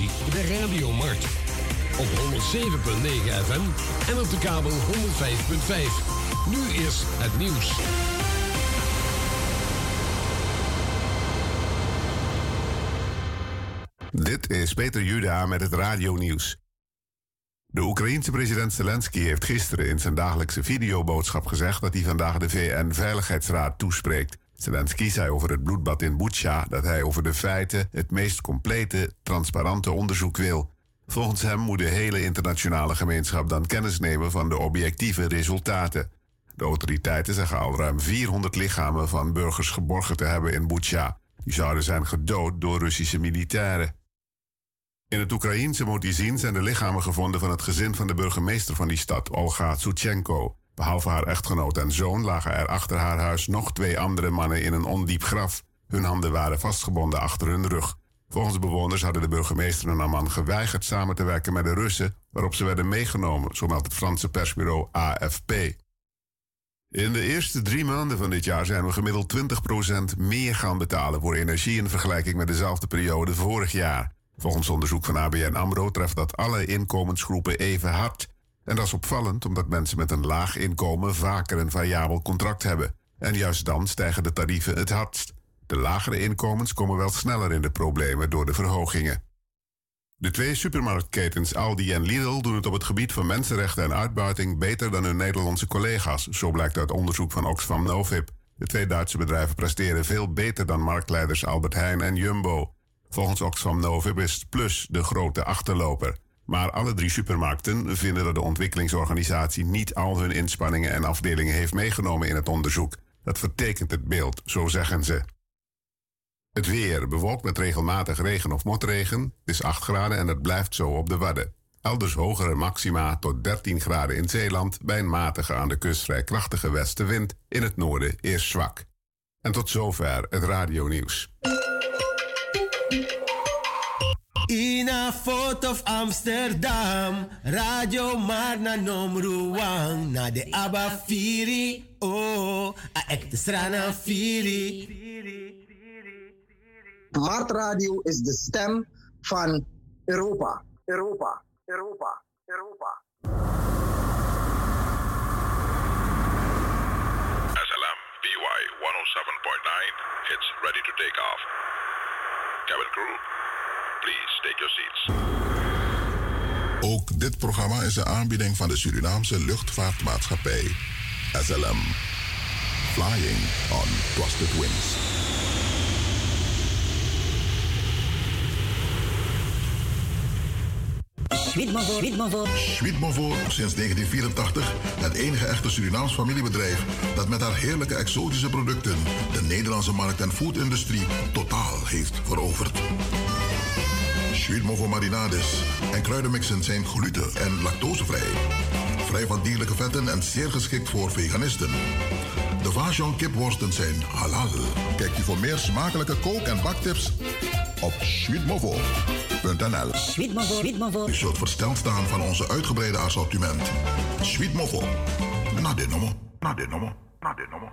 informatie bij Radio Mart. Op 107.9 FM en op de kabel 105.5. Nu is het nieuws. Dit is Peter Juda met het radio-nieuws. De Oekraïense president Zelensky heeft gisteren in zijn dagelijkse videoboodschap gezegd dat hij vandaag de VN-veiligheidsraad toespreekt. Zelensky zei over het bloedbad in Butsja dat hij over de feiten het meest complete, transparante onderzoek wil. Volgens hem moet de hele internationale gemeenschap dan kennis nemen van de objectieve resultaten. De autoriteiten zeggen al ruim 400 lichamen van burgers geborgen te hebben in Butsja. Die zouden zijn gedood door Russische militairen. In het Oekraïense Motizin zijn de lichamen gevonden van het gezin van de burgemeester van die stad, Olga Tsutchenko. Behalve haar echtgenoot en zoon lagen er achter haar huis nog twee andere mannen in een ondiep graf. Hun handen waren vastgebonden achter hun rug. Volgens bewoners hadden de burgemeester en haar man geweigerd samen te werken met de Russen, waarop ze werden meegenomen, zo meldt het Franse persbureau AFP. In de eerste drie maanden van dit jaar zijn we gemiddeld 20% meer gaan betalen voor energie in vergelijking met dezelfde periode vorig jaar. Volgens onderzoek van ABN AMRO treft dat alle inkomensgroepen even hard. En dat is opvallend omdat mensen met een laag inkomen vaker een variabel contract hebben. En juist dan stijgen de tarieven het hardst. De lagere inkomens komen wel sneller in de problemen door de verhogingen. De twee supermarktketens Aldi en Lidl doen het op het gebied van mensenrechten en uitbuiting beter dan hun Nederlandse collega's, zo blijkt uit onderzoek van Oxfam Novib. De twee Duitse bedrijven presteren veel beter dan marktleiders Albert Heijn en Jumbo. Volgens Oxfam Novib is Plus de grote achterloper. Maar alle drie supermarkten vinden dat de ontwikkelingsorganisatie niet al hun inspanningen en afdelingen heeft meegenomen in het onderzoek. Dat vertekent het beeld, zo zeggen ze. Het weer bewolkt met regelmatig regen of motregen. Is 8 graden en het blijft zo op de Wadden. Elders hogere maxima tot 13 graden in Zeeland bij een matige aan de kust vrij krachtige westenwind. In het noorden eerst zwak. En tot zover het radionieuws. In a foto of Amsterdam, Radio Marna Nomruang, na de Abba Firi, oh, a ekte strana Firi. Mart Radio is de stem van Europa. Europa, Europa, Europa. SLM BY 107.9, it's ready to take off. Cabin crew, please take your seats. Ook dit programma is een aanbieding van de Surinaamse luchtvaartmaatschappij SLM. Flying on Trusted Wings. Sweetmovo sinds 1984 het enige echte Surinaams familiebedrijf dat met haar heerlijke exotische producten de Nederlandse markt en foodindustrie totaal heeft veroverd. Sweetmovo marinades en kruidenmixen zijn gluten- en lactosevrij. Vrij van dierlijke vetten en zeer geschikt voor veganisten. De Vajon kipworsten zijn halal. Kijk je voor meer smakelijke kook- en baktips op sweetmovo.nl. U zult versteld staan van onze uitgebreide assortiment. Sweetmovo. Na de nummer. Na de nummer. Na de nummer.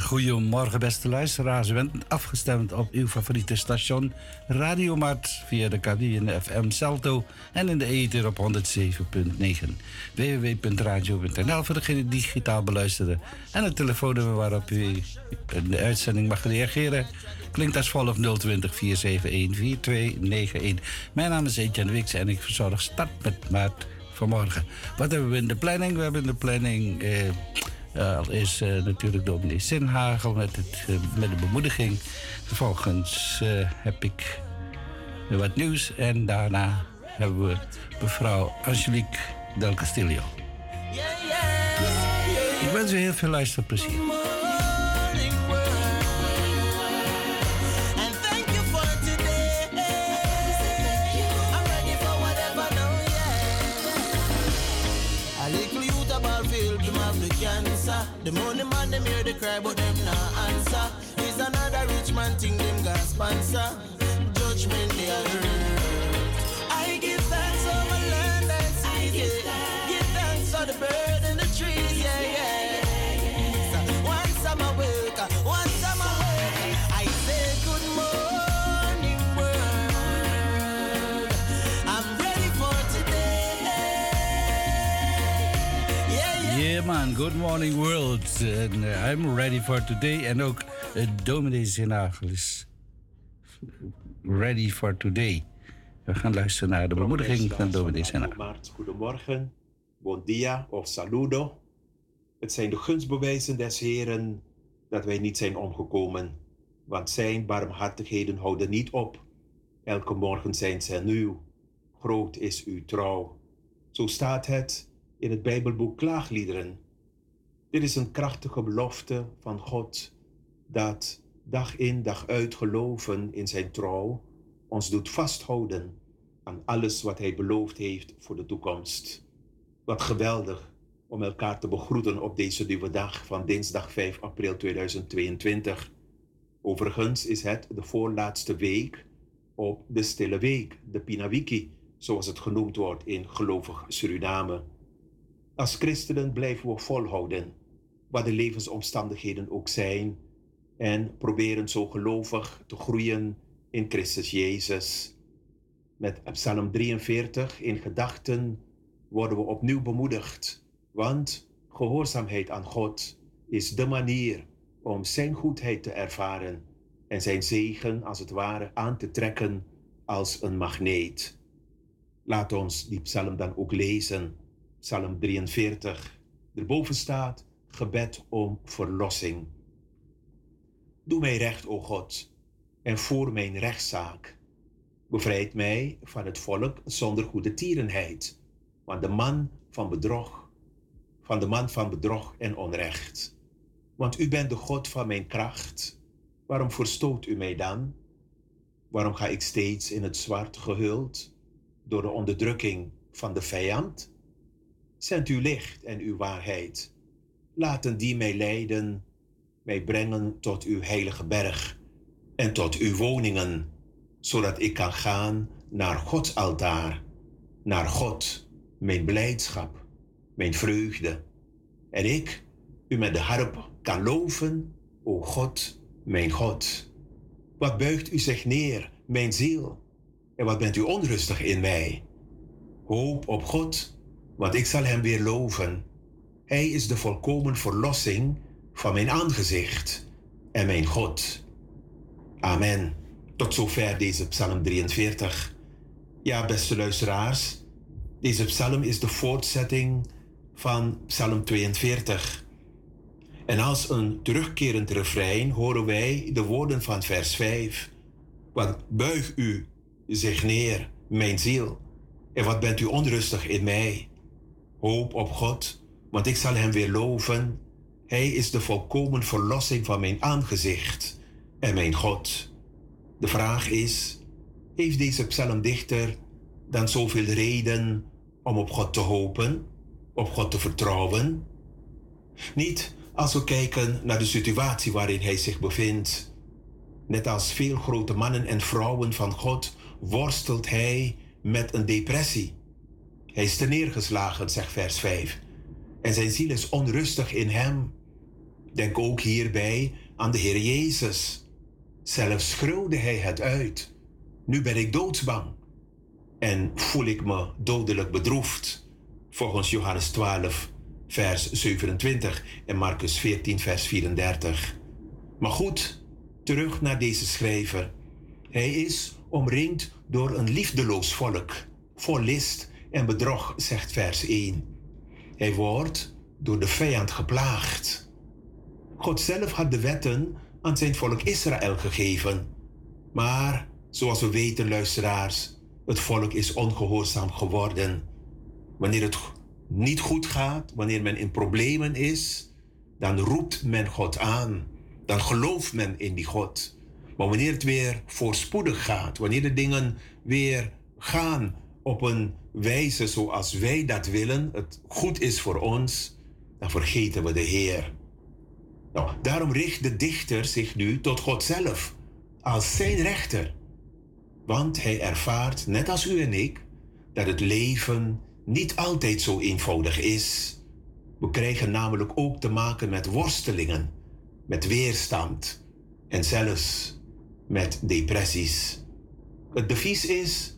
Goedemorgen, beste luisteraars. U bent afgestemd op uw favoriete station Radio Mart via de cabine FM Salto en in de ether op 107.9. www.radio.nl voor degene die digitaal beluisteren. En het telefoonnummer waarop u in de uitzending mag reageren klinkt als volgt 020 471 4291. Mijn naam is Etienne Wix en ik verzorg Start met Maart vanmorgen. Wat hebben we in de planning? We hebben in de planning... Eh, al is uh, natuurlijk dominee Sinhagel met, het, uh, met de bemoediging. Vervolgens heb ik wat nieuws en daarna hebben we mevrouw Angelique Del Castillo. Ik wens u heel veel luisterplezier. The money man, them hear the cry, but them not answer. Is another rich man thing, them got sponsor. Judgment they are Good morning world. And uh, I'm ready for today. En ook uh, dominee Zinagel is ready for today. We gaan luisteren naar de bemoediging van dominee Zinagel. Goedemorgen, bon dia of saludo. Het zijn de gunstbewijzen des Heren dat wij niet zijn omgekomen, want zijn barmhartigheden houden niet op. Elke morgen zijn zij nieuw. Groot is uw trouw. Zo staat het in het Bijbelboek Klaagliederen. Dit is een krachtige belofte van God dat dag in dag uit geloven in zijn trouw ons doet vasthouden aan alles wat hij beloofd heeft voor de toekomst. Wat geweldig om elkaar te begroeten op deze nieuwe dag van dinsdag 5 april 2022. Overigens is het de voorlaatste week op de Stille Week, de Pinawiki, zoals het genoemd wordt in gelovig Suriname. Als christenen blijven we volhouden, wat de levensomstandigheden ook zijn, en proberen zo gelovig te groeien in Christus Jezus. Met Psalm 43 in gedachten worden we opnieuw bemoedigd, want gehoorzaamheid aan God is de manier om Zijn goedheid te ervaren en Zijn zegen als het ware aan te trekken als een magneet. Laat ons die psalm dan ook lezen Psalm 43. Erboven staat gebed om verlossing. Doe mij recht, o God, en voer mijn rechtszaak. Bevrijd mij van het volk zonder goede tierenheid, van de man van bedrog, van de man van bedrog en onrecht. Want u bent de God van mijn kracht. Waarom verstoot u mij dan? Waarom ga ik steeds in het zwart gehuld door de onderdrukking van de vijand? Zend uw licht en uw waarheid. Laten die mij leiden, mij brengen tot uw heilige berg en tot uw woningen, zodat ik kan gaan naar Gods altaar, naar God, mijn blijdschap, mijn vreugde. En ik u met de harp kan loven, o God, mijn God. Wat buigt u zich neer, mijn ziel, en wat bent u onrustig in mij? Hoop op God, want ik zal hem weer loven. Hij is de volkomen verlossing van mijn aangezicht en mijn God. Amen. Tot zover deze Psalm 43. Ja, beste luisteraars, deze psalm is de voortzetting van Psalm 42. En als een terugkerend refrein horen wij de woorden van vers 5. Want buig u zich neer, mijn ziel, en wat bent u onrustig in mij? Hoop op God, want ik zal hem weer loven. Hij is de volkomen verlossing van mijn aangezicht en mijn God. De vraag is, heeft deze psalmdichter dan zoveel reden om op God te hopen, op God te vertrouwen? Niet als we kijken naar de situatie waarin hij zich bevindt. Net als veel grote mannen en vrouwen van God worstelt hij met een depressie. Hij is neergeslagen, zegt vers 5. En zijn ziel is onrustig in hem. Denk ook hierbij aan de Heer Jezus. Zelfs schreeuwde hij het uit. Nu ben ik doodsbang. En voel ik me dodelijk bedroefd. Volgens Johannes 12, vers 27 en Marcus 14, vers 34. Maar goed, terug naar deze schrijver. Hij is omringd door een liefdeloos volk, vol list en bedrog, zegt vers 1. Hij wordt door de vijand geplaagd. God zelf had de wetten aan zijn volk Israël gegeven. Maar, zoals we weten, luisteraars, het volk is ongehoorzaam geworden. Wanneer het niet goed gaat, wanneer men in problemen is, dan roept men God aan. Dan gelooft men in die God. Maar wanneer het weer voorspoedig gaat, wanneer de dingen weer gaan op een wijze zoals wij dat willen, het goed is voor ons, dan vergeten we de Heer. Nou, daarom richt de dichter zich nu tot God zelf, als zijn rechter. Want hij ervaart, net als u en ik, dat het leven niet altijd zo eenvoudig is. We krijgen namelijk ook te maken met worstelingen, met weerstand en zelfs met depressies. Het devies is: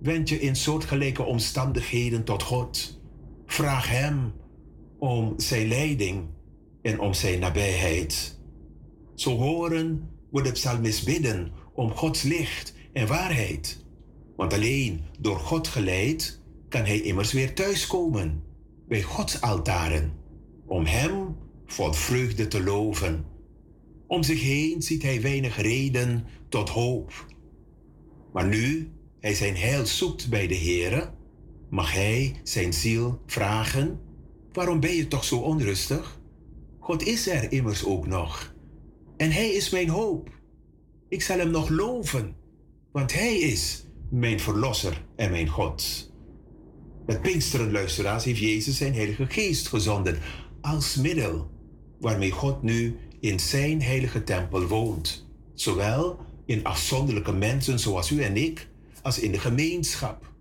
wend je in soortgelijke omstandigheden tot God. Vraag Hem om Zijn leiding en om Zijn nabijheid. Zo horen we de psalmist bidden om Gods licht en waarheid. Want alleen door God geleid kan hij immers weer thuiskomen bij Gods altaren, om Hem vol vreugde te loven. Om zich heen ziet hij weinig reden tot hoop. Maar nu hij zijn heil zoekt bij de Heere, mag hij zijn ziel vragen: Waarom ben je toch zo onrustig? God is er immers ook nog. En hij is mijn hoop. Ik zal hem nog loven, want hij is mijn verlosser en mijn God. Met Pinksteren, luisteraars, heeft Jezus zijn Heilige Geest gezonden als middel waarmee God nu in zijn heilige tempel woont. Zowel in afzonderlijke mensen zoals u en ik, als in de gemeenschap.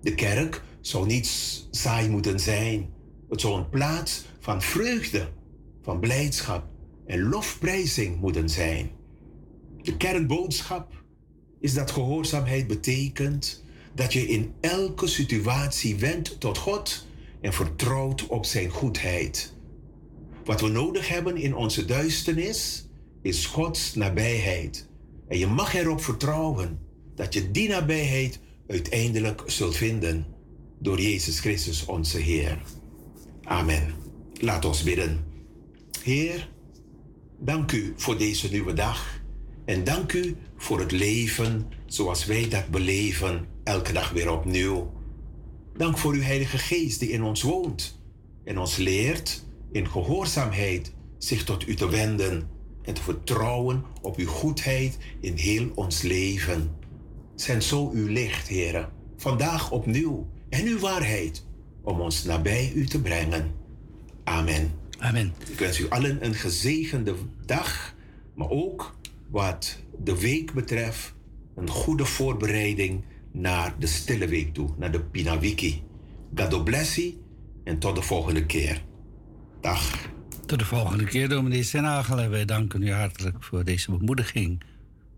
De kerk zou niet saai moeten zijn. Het zou een plaats van vreugde, van blijdschap en lofprijzing moeten zijn. De kernboodschap is dat gehoorzaamheid betekent dat je in elke situatie wendt tot God en vertrouwt op Zijn goedheid. Wat we nodig hebben in onze duisternis is Gods nabijheid. En je mag erop vertrouwen dat je die nabijheid uiteindelijk zult vinden. door Jezus Christus onze Heer. Amen. Laat ons bidden. Heer, dank u voor deze nieuwe dag en dank u voor het leven zoals wij dat beleven elke dag weer opnieuw. Dank voor uw Heilige Geest die in ons woont en ons leert in gehoorzaamheid zich tot u te wenden en te vertrouwen op uw goedheid in heel ons leven. Zend zo uw licht, Heer, vandaag opnieuw en uw waarheid om ons nabij u te brengen. Amen. Amen. Ik wens u allen een gezegende dag, maar ook wat de week betreft een goede voorbereiding naar de stille week toe, naar de Pinawiki. God bless you en tot de volgende keer. Dag. Tot de volgende keer, dominee Senagel. En wij danken u hartelijk voor deze bemoediging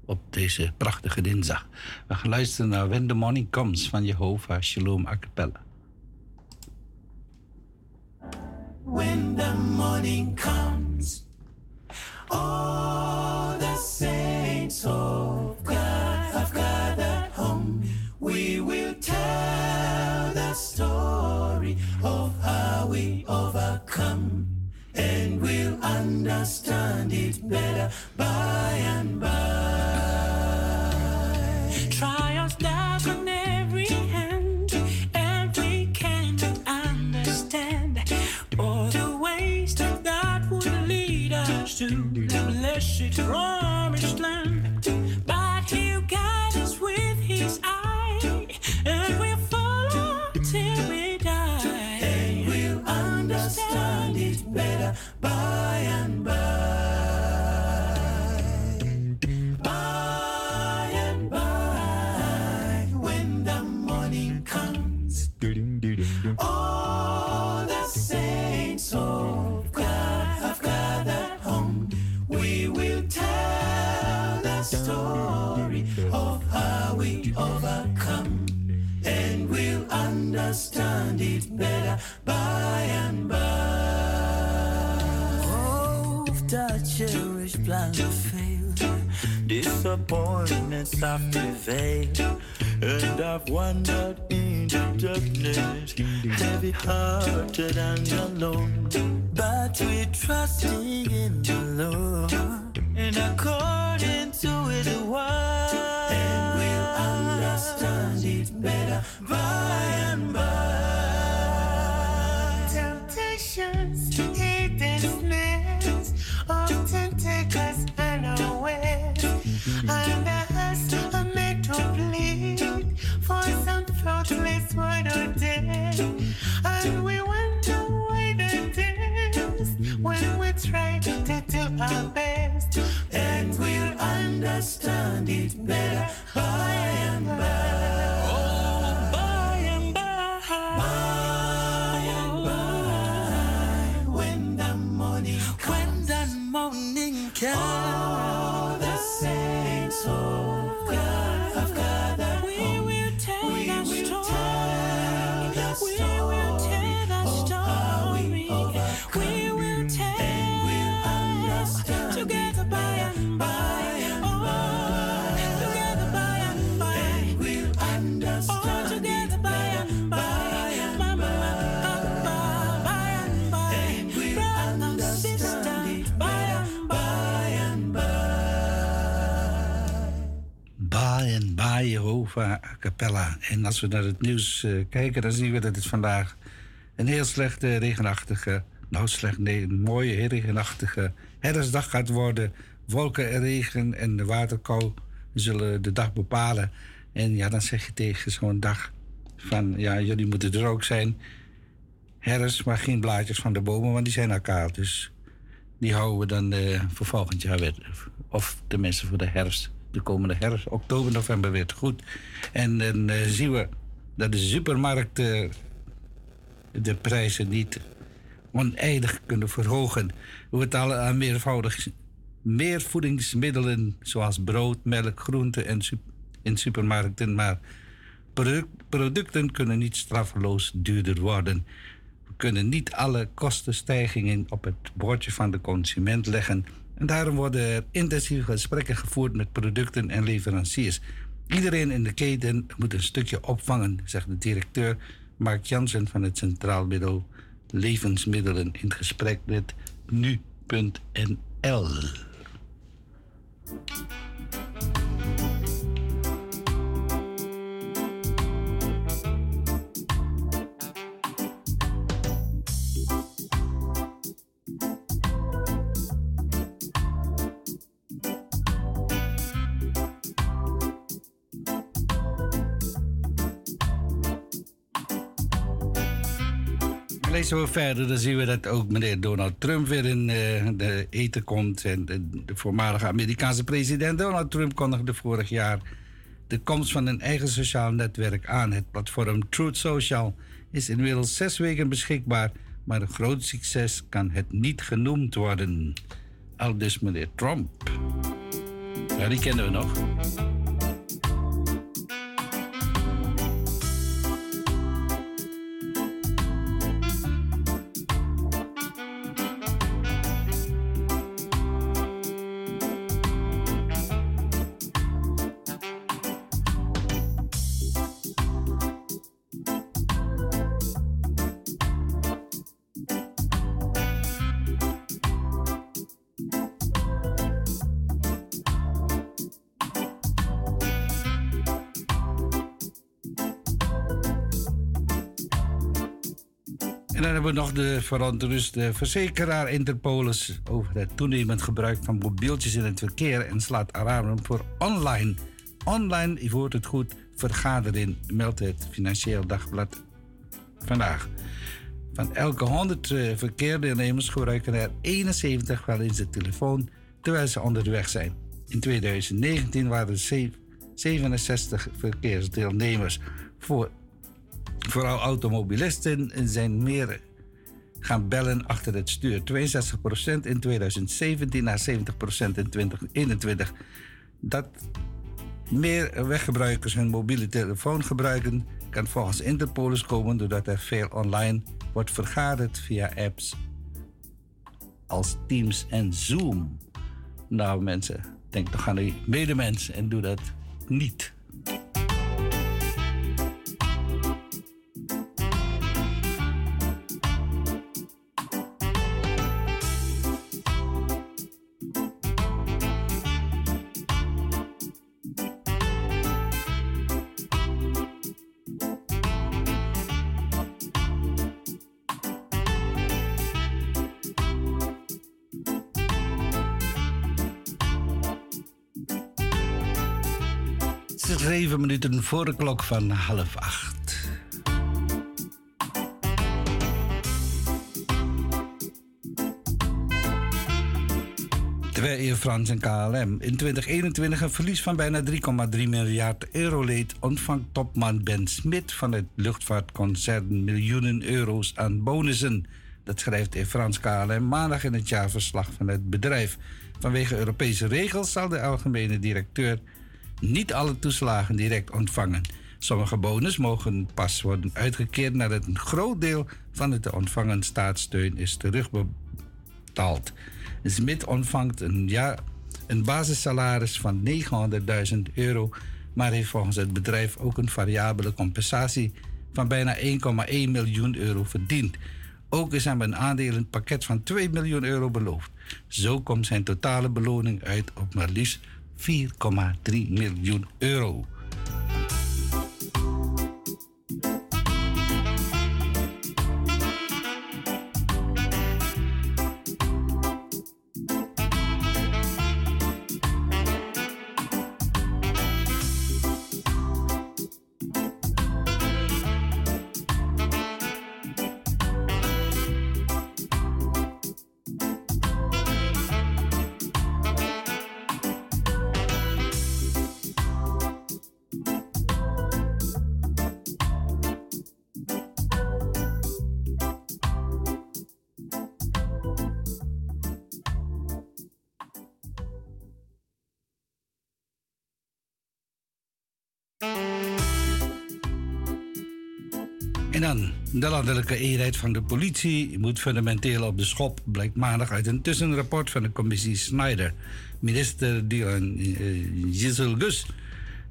op deze prachtige dinsdag. We gaan luisteren naar When the Morning Comes van Jehovah Shalom a cappella. When the morning comes, all the saints of God have gathered home. We will tell the story of how we overcome, and we'll understand it better by and by. Trials down on every hand, and we can't understand all the ways that God would lead us to the blessed promised by and by. By and by, when the morning comes, all disappointments have prevailed, and I've wandered into darkness, heavy hearted and alone. But we're trusting in the Lord, and according to His word, And we'll understand it better by and by. Temptations, our best. And we'll understand it better by and by. By en als we naar het nieuws eh, kijken, dan zien we dat het vandaag een heel slechte, regenachtige, nou slecht, nee, een mooie, regenachtige herfstdag gaat worden. Wolken en regen en de waterkou zullen de dag bepalen. En ja, dan zeg je tegen zo'n dag van, ja, jullie moeten er ook zijn. Herfst, maar geen blaadjes van de bomen, want die zijn al. Dus die houden we dan eh, voor volgend jaar weer. Of tenminste voor de herfst. De komende herfst, oktober, november weer goed. En dan eh, zien we dat de supermarkten de prijzen niet oneindig kunnen verhogen. We betalen aan meervoudig meer voedingsmiddelen zoals brood, melk, groenten en in supermarkten. Maar product- producten kunnen niet straffeloos duurder worden. We kunnen niet alle kostenstijgingen op het bordje van de consument leggen. En daarom worden er intensieve gesprekken gevoerd met producten en leveranciers. Iedereen in de keten moet een stukje opvangen, zegt de directeur Mark Jansen van het Centraal Bureau Levensmiddelen in gesprek met nu.nl. lezen we verder, dan zien we dat ook meneer Donald Trump weer in uh, de eten komt. En de, voormalige Amerikaanse president Donald Trump kondigde vorig jaar de komst van een eigen sociaal netwerk aan. Het platform Truth Social is inmiddels zes weken beschikbaar, maar een groot succes kan het niet genoemd worden. Al dus meneer Trump. Ja, die kennen we nog. Nog de verzekeraar Interpolis over het toenemend gebruik van mobieltjes in het verkeer en slaat alarm voor online. Online, je hoort het goed, vergaderen, meldt het Financieel Dagblad vandaag. Van elke 100 uh, eh, verkeerdeelnemers gebruiken er 71 wel eens de telefoon terwijl ze onderweg zijn. In 2019 waren er 67 verkeersdeelnemers. Voor, vooral automobilisten zijn meer gaan bellen achter het stuur. 62% in 2017 naar 70% in 2021. Dat meer weggebruikers hun mobiele telefoon gebruiken, kan volgens Interpolis komen doordat er veel online wordt vergaderd via apps als Teams en Zoom. Nou mensen, denk toch aan die medemens en doe dat niet. Minuten voor de klok van half acht. Terwijl Air France en KLM in 2021 een verlies van bijna 3,3 miljard euro leed, ontvangt topman Ben Smit van het luchtvaartconcern miljoenen euro's aan bonussen. Dat schrijft Air France KLM maandag in het jaarverslag van het bedrijf. Vanwege Europese regels zal de algemene directeur niet alle toeslagen direct ontvangen. Sommige bonus mogen pas worden uitgekeerd nadat een groot deel van de te ontvangen staatssteun is terugbetaald. Smit ontvangt een, jaar, een basissalaris van 900.000 euro, maar heeft volgens het bedrijf ook een variabele compensatie van bijna 1,1 miljoen euro verdiend. Ook is hem een aandelenpakket van 2 miljoen euro beloofd. Zo komt zijn totale beloning uit op maar liefst 4,3 miljoen euro. De landelijke eenheid van de politie moet fundamenteel op de schop, blijkt maandag uit een tussenrapport van de commissie Snyder. Minister Dylan uh, Gus,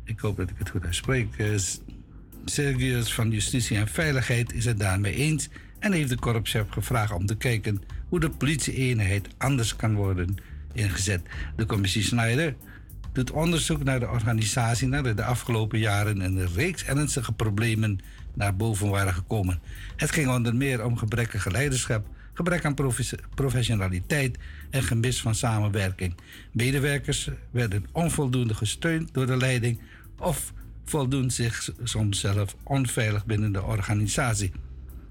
ik hoop dat ik het goed uitspreek, uh, Sergius van Justitie en Veiligheid is het daarmee eens en heeft de korpschef gevraagd om te kijken hoe de politieeenheid anders kan worden ingezet. De commissie Snijder doet onderzoek naar de organisatie nadat de afgelopen jaren een reeks ernstige problemen naar boven waren gekomen. Het ging onder meer om gebrekkige leiderschap, gebrek aan professionaliteit en gemis van samenwerking. Medewerkers werden onvoldoende gesteund door de leiding of voldoen zich soms zelf onveilig binnen de organisatie.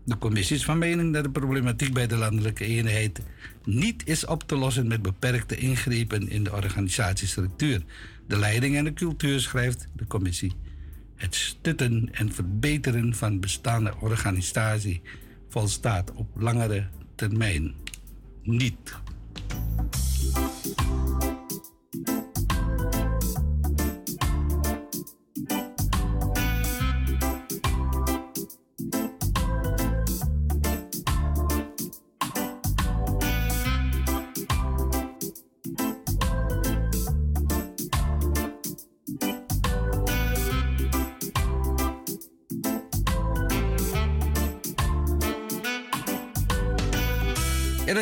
De commissie is van mening dat de problematiek bij de landelijke eenheid niet is op te lossen met beperkte ingrepen in de organisatiestructuur. De leiding en de cultuur schrijft de commissie. Het stutten en verbeteren van bestaande organisatie volstaat op langere termijn niet.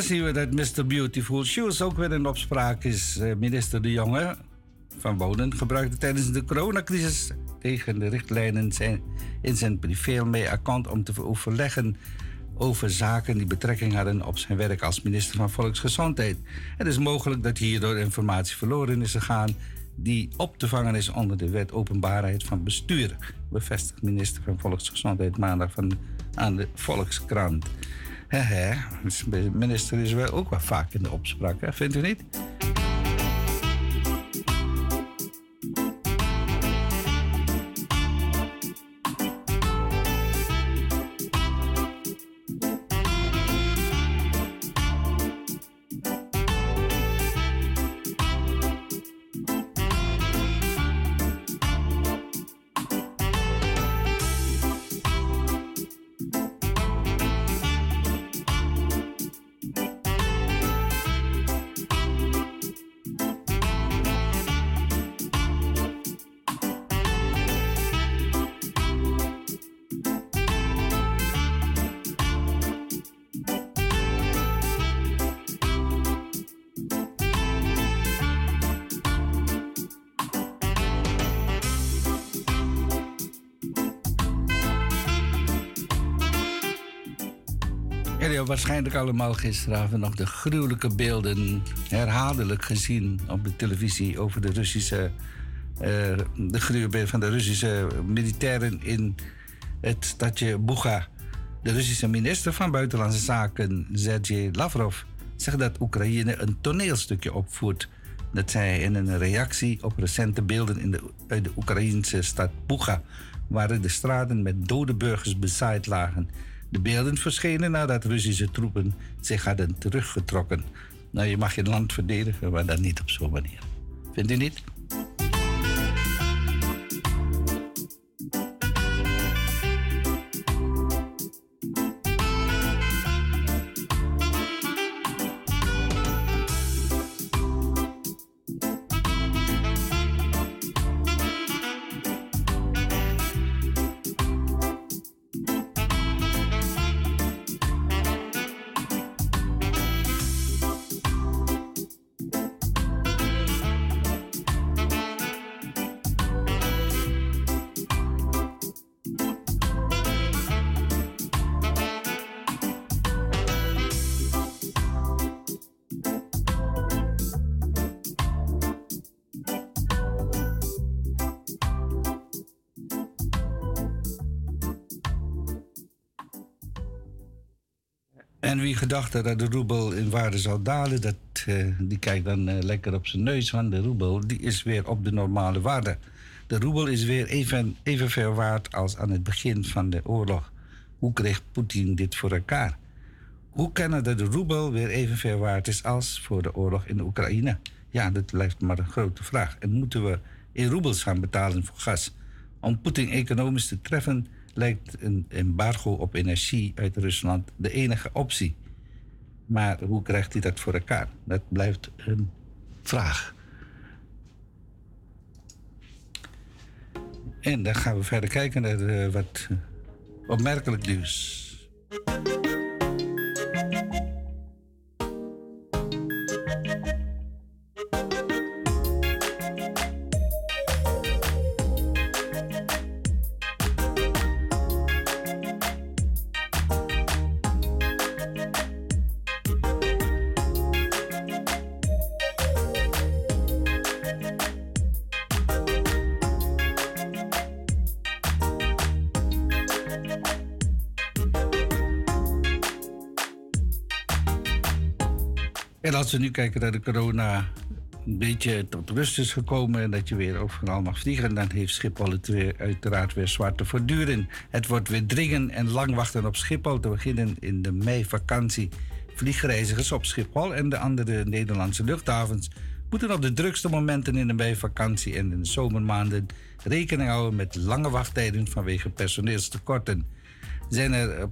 Zien we dat Mr. Beautiful Shoes ook weer in opspraak is. Eh, minister De Jonge van Wonen gebruikte tijdens de coronacrisis tegen de richtlijnen zijn, in zijn privé-account om te overleggen over zaken die betrekking hadden op zijn werk als minister van Volksgezondheid. Het is mogelijk dat hierdoor informatie verloren is gegaan die op te vangen is onder de wet openbaarheid van bestuur, bevestigt minister van Volksgezondheid maandag van, aan de Volkskrant. De minister is wel ook wel vaak in de opspraak, hè? vindt u niet? Waarschijnlijk allemaal gisteravond nog de gruwelijke beelden herhaaldelijk gezien op de televisie over de Russische. Uh, de gruwelijke van de Russische militairen in het stadje Buga. De Russische minister van Buitenlandse Zaken, Sergei Lavrov, zegt dat Oekraïne een toneelstukje opvoert. Dat zij in een reactie op recente beelden in de, uit de Oekraïnse stad Buga, waar de straten met dode burgers bezaaid lagen. De beelden verschenen nadat Russische troepen zich hadden teruggetrokken. Nou, je mag je land verdedigen, maar dan niet op zo'n manier. Vindt u niet? Gedachte dat de roebel in waarde zou dalen, dat, uh, die kijkt dan uh, lekker op zijn neus. Want de roebel die is weer op de normale waarde. De roebel is weer even, evenveel waard als aan het begin van de oorlog. Hoe kreeg Poetin dit voor elkaar? Hoe kennen dat de roebel weer evenveel waard is als voor de oorlog in de Oekraïne? Ja, dat blijft maar een grote vraag. En moeten we in roebels gaan betalen voor gas? Om Poetin economisch te treffen lijkt een embargo op energie uit Rusland de enige optie. Maar hoe krijgt hij dat voor elkaar? Dat blijft een vraag. En dan gaan we verder kijken naar eh, wat eh, opmerkelijk nieuws. Nu kijken naar de corona een beetje tot rust is gekomen en dat je weer overal mag vliegen, dan heeft Schiphol het weer, uiteraard weer zwart te voortduren. Het wordt weer dringen en lang wachten op Schiphol te beginnen in de meivakantie. Vliegreizigers op Schiphol en de andere Nederlandse luchthavens moeten op de drukste momenten in de meivakantie en in de zomermaanden rekening houden met lange wachttijden vanwege personeelstekorten. Zijn er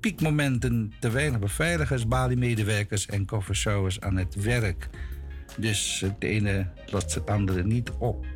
piekmomenten te weinig beveiligers, baliemedewerkers en koffershowers aan het werk. Dus het ene lost het andere niet op.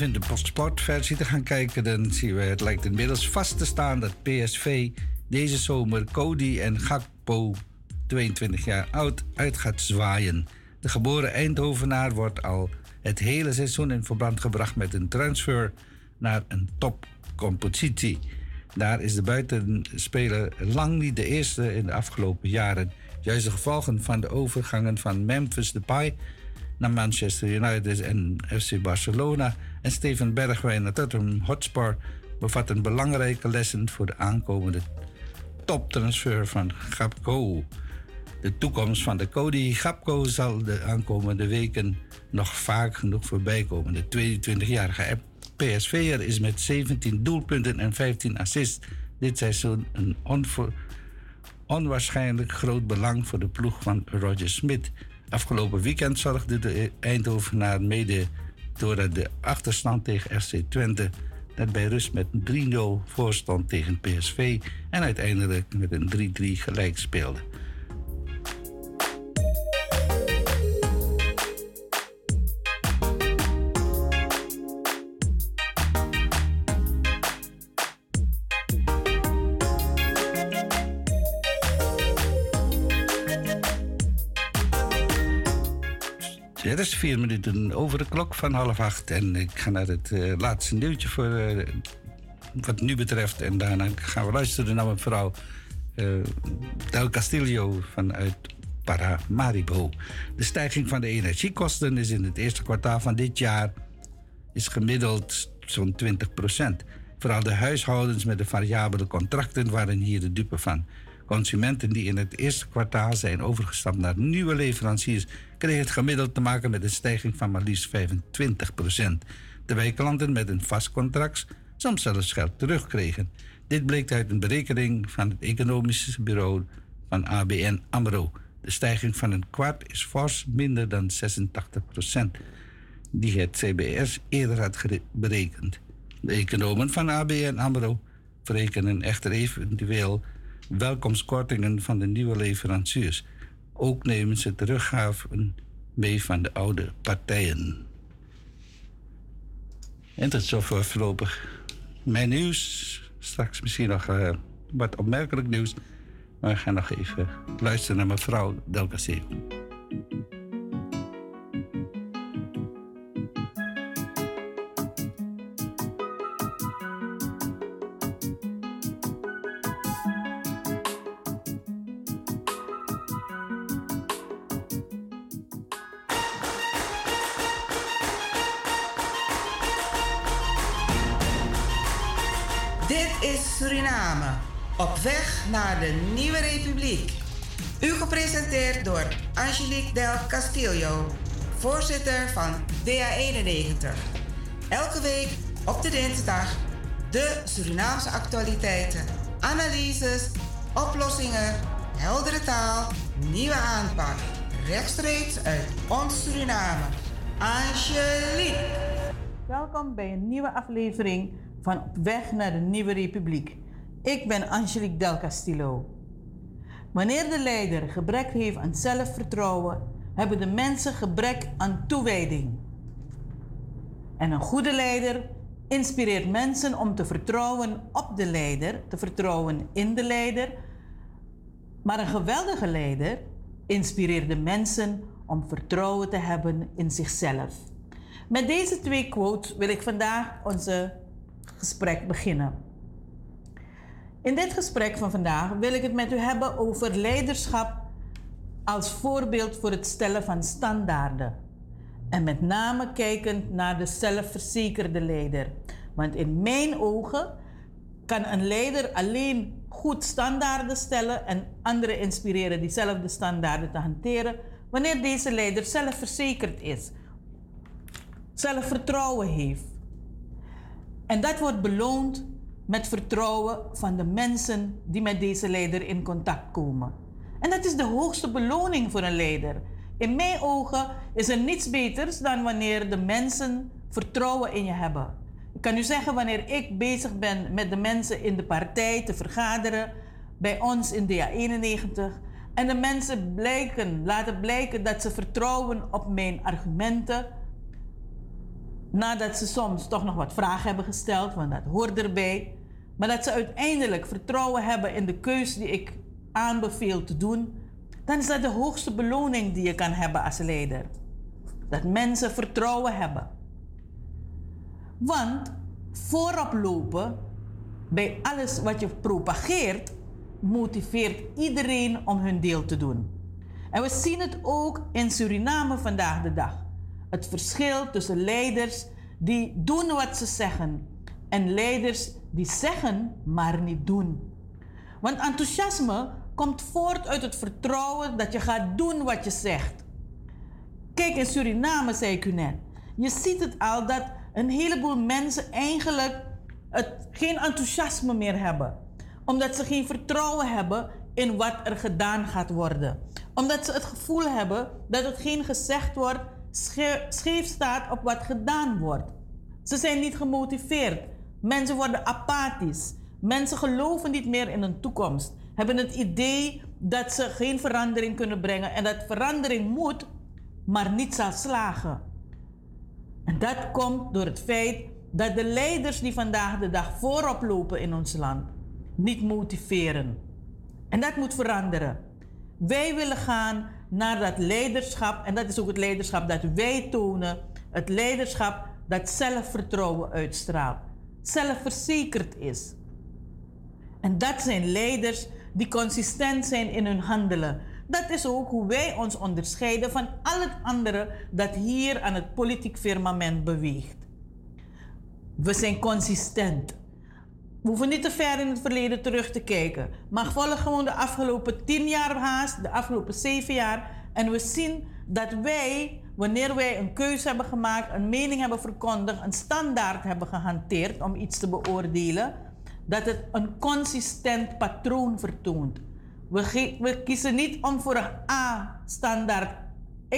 even de sportversie te gaan kijken, dan zien we het lijkt inmiddels vast te staan dat PSV deze zomer Cody en Gakpo, 22 jaar oud, uit gaat zwaaien. De geboren Eindhovenaar wordt al het hele seizoen in verband gebracht met een transfer naar een topcompositie. Daar is de buitenspeler lang niet de eerste in de afgelopen jaren. Juist de gevolgen van de overgangen van Memphis Depay naar Manchester United en FC Barcelona en Steven Bergwijn naar Tottenham Hotspur bevatten belangrijke lessen voor de aankomende toptransfer van Gapco. De toekomst van de Cody Gapco zal de aankomende weken nog vaak genoeg voorbij komen. De 22-jarige PSV'er is met 17 doelpunten en 15 assists dit seizoen een onwaarschijnlijk groot belang voor de ploeg van Roger Smith. Afgelopen weekend zorgde de Eindhovenaar mede doordat de achterstand tegen FC Twente dat bij rust met 3-0 voorstond tegen PSV en uiteindelijk met een 3-3 gelijk speelde. Ja, is vier minuten over de klok van half acht. En ik ga naar het eh, laatste nieuwtje voor eh, wat nu betreft. En daarna gaan we luisteren naar mevrouw eh Del Castillo vanuit Paramaribo. De stijging van de energiekosten is in het eerste kwartaal van dit jaar is gemiddeld zo'n 20% Vooral de huishoudens met de variabele contracten waren hier de dupe van. Consumenten die in het eerste kwartaal zijn overgestapt naar nieuwe leveranciers kregen het gemiddeld te maken met een stijging van maar liefst 25% terwijl klanten met een vast contract soms zelfs geld terugkregen. Dit bleek uit een berekening van het economische bureau van ABN AMRO. De stijging van een kwart is fors minder dan 86% die het CBS eerder had berekend. De economen van ABN AMRO verrekenen echter eventueel welkomstkortingen van de nieuwe leveranciers. Ook nemen ze teruggaven mee van de oude partijen. En tot zover voorlopig mijn nieuws. Straks misschien nog eh, wat opmerkelijk nieuws. Maar we gaan nog even luisteren naar mevrouw Delcaseo. Op weg naar de nieuwe republiek. U gepresenteerd door Angelique Del Castillo, voorzitter van DA91. Elke week op de dinsdag de Surinaamse actualiteiten, analyses, oplossingen, heldere taal, nieuwe aanpak. Rechtstreeks uit ons Suriname. Angelique. Welkom bij een nieuwe aflevering van Op weg naar de Nieuwe Republiek. Ik ben Angelique Del Castillo. Wanneer de leider gebrek heeft aan zelfvertrouwen, hebben de mensen gebrek aan toewijding. En een goede leider inspireert mensen om te vertrouwen op de leider, te vertrouwen in de leider. Maar een geweldige leider inspireert de mensen om vertrouwen te hebben in zichzelf. Met deze twee quotes wil ik vandaag onze gesprek beginnen. In dit gesprek van vandaag wil ik het met u hebben over leiderschap als voorbeeld voor het stellen van standaarden. En met name kijkend naar de zelfverzekerde leider. Want in mijn ogen kan een leider alleen goed standaarden stellen en anderen inspireren diezelfde standaarden te hanteren wanneer deze leider zelfverzekerd is, zelfvertrouwen heeft. En dat wordt beloond met vertrouwen van de mensen die met deze leider in contact komen. En dat is de hoogste beloning voor een leider. In mijn ogen is er niets beters dan wanneer de mensen vertrouwen in je hebben. Ik kan u zeggen, wanneer ik bezig ben met de mensen in de partij te vergaderen, bij ons in DA91, en de mensen blijken, laten blijken dat ze vertrouwen op mijn argumenten, nadat ze soms toch nog wat vragen hebben gesteld, want dat hoort erbij, maar dat ze uiteindelijk vertrouwen hebben in de keuze die ik aanbeveel te doen, dan is dat de hoogste beloning die je kan hebben als leider. Dat mensen vertrouwen hebben. Want voorop lopen bij alles wat je propageert, motiveert iedereen om hun deel te doen. En we zien het ook in Suriname vandaag de dag. Het verschil tussen leiders die doen wat ze zeggen en leiders die zeggen maar niet doen. Want enthousiasme komt voort uit het vertrouwen dat je gaat doen wat je zegt. Kijk, in Suriname zei ik u net. Je ziet het al dat een heleboel mensen eigenlijk het, geen enthousiasme meer hebben. Omdat ze geen vertrouwen hebben in wat er gedaan gaat worden. Omdat ze het gevoel hebben dat het geen gezegd wordt scheef staat op wat gedaan wordt. Ze zijn niet gemotiveerd. Mensen worden apathisch. Mensen geloven niet meer in een toekomst. Hebben het idee dat ze geen verandering kunnen brengen en dat verandering moet, maar niet zal slagen. En dat komt door het feit dat de leiders die vandaag de dag voorop lopen in ons land niet motiveren. En dat moet veranderen. Wij willen gaan naar dat leiderschap en dat is ook het leiderschap dat wij tonen. Het leiderschap dat zelfvertrouwen uitstraalt, zelfverzekerd is. En dat zijn leiders die consistent zijn in hun handelen. Dat is ook hoe wij ons onderscheiden van al het andere dat hier aan het politiek firmament beweegt. We zijn consistent. We hoeven niet te ver in het verleden terug te kijken. Maar volg gewoon de afgelopen tien jaar haast, de afgelopen zeven jaar. En we zien dat wij, wanneer wij een keuze hebben gemaakt, een mening hebben verkondigd, een standaard hebben gehanteerd om iets te beoordelen, dat het een consistent patroon vertoont. We, kiezen niet om voor een A-standaard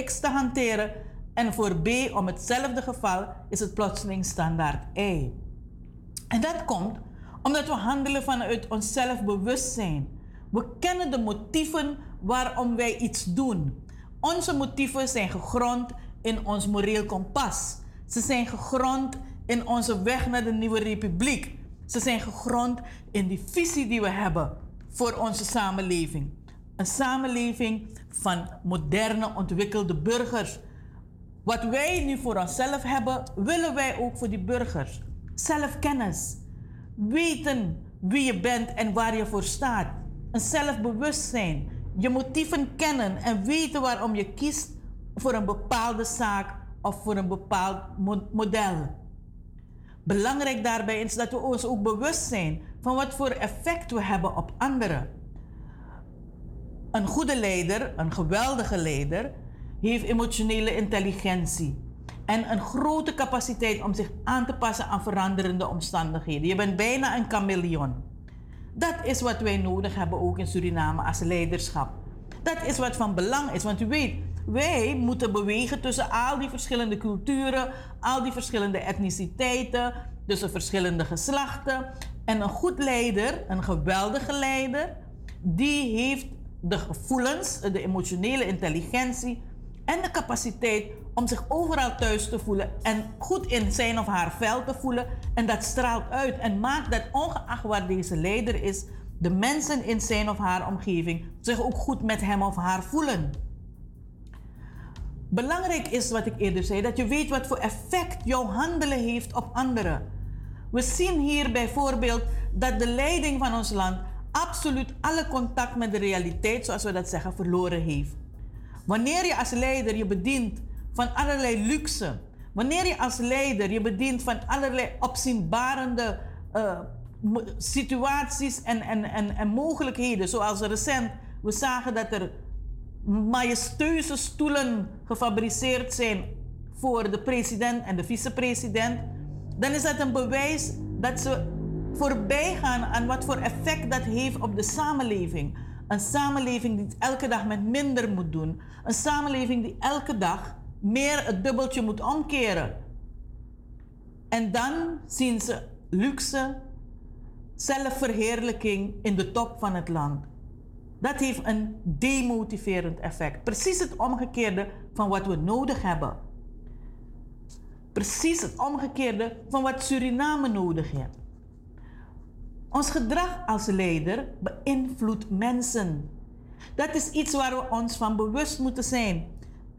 X te hanteren en voor B om hetzelfde geval is het plotseling standaard Y. En dat komt omdat we handelen vanuit ons zelfbewustzijn. We kennen de motieven waarom wij iets doen. Onze motieven zijn gegrond in ons moreel kompas. Ze zijn gegrond in onze weg naar de nieuwe republiek. Ze zijn gegrond in die visie die we hebben voor onze samenleving. Een samenleving van moderne, ontwikkelde burgers. Wat wij nu voor onszelf hebben, willen wij ook voor die burgers. Zelfkennis. Weten wie je bent en waar je voor staat. Een zelfbewustzijn. Je motieven kennen en weten waarom je kiest voor een bepaalde zaak of voor een bepaald model. Belangrijk daarbij is dat we ons ook bewust zijn van wat voor effect we hebben op anderen. Een goede leider, een geweldige leider, heeft emotionele intelligentie en een grote capaciteit om zich aan te passen aan veranderende omstandigheden. Je bent bijna een chameleon. Dat is wat wij nodig hebben ook in Suriname als leiderschap. Dat is wat van belang is, want u weet, wij moeten bewegen tussen al die verschillende culturen, al die verschillende etniciteiten, tussen verschillende geslachten. En een goed leider, een geweldige leider, die heeft de gevoelens, de emotionele intelligentie en de capaciteit om zich overal thuis te voelen en goed in zijn of haar vel te voelen. En dat straalt uit en maakt dat ongeacht waar deze leider is, de mensen in zijn of haar omgeving zich ook goed met hem of haar voelen. Belangrijk is wat ik eerder zei, dat je weet wat voor effect jouw handelen heeft op anderen. We zien hier bijvoorbeeld dat de leiding van ons land absoluut alle contact met de realiteit, zoals we dat zeggen, verloren heeft. Wanneer je als leider je bedient van allerlei luxe, wanneer je als leider je bedient van allerlei opzienbarende uh, situaties en, en, en, en mogelijkheden, zoals recent we zagen dat er majestueuze stoelen gefabriceerd zijn voor de president en de vicepresident, dan is dat een bewijs dat ze voorbij gaan aan wat voor effect dat heeft op de samenleving. Een samenleving die het elke dag met minder moet doen. Een samenleving die elke dag meer het dubbeltje moet omkeren. En dan zien ze luxe, zelfverheerlijking in de top van het land. Dat heeft een demotiverend effect. Precies het omgekeerde van wat we nodig hebben. Precies het omgekeerde van wat Suriname nodig heeft. Ons gedrag als leider beïnvloedt mensen. Dat is iets waar we ons van bewust moeten zijn.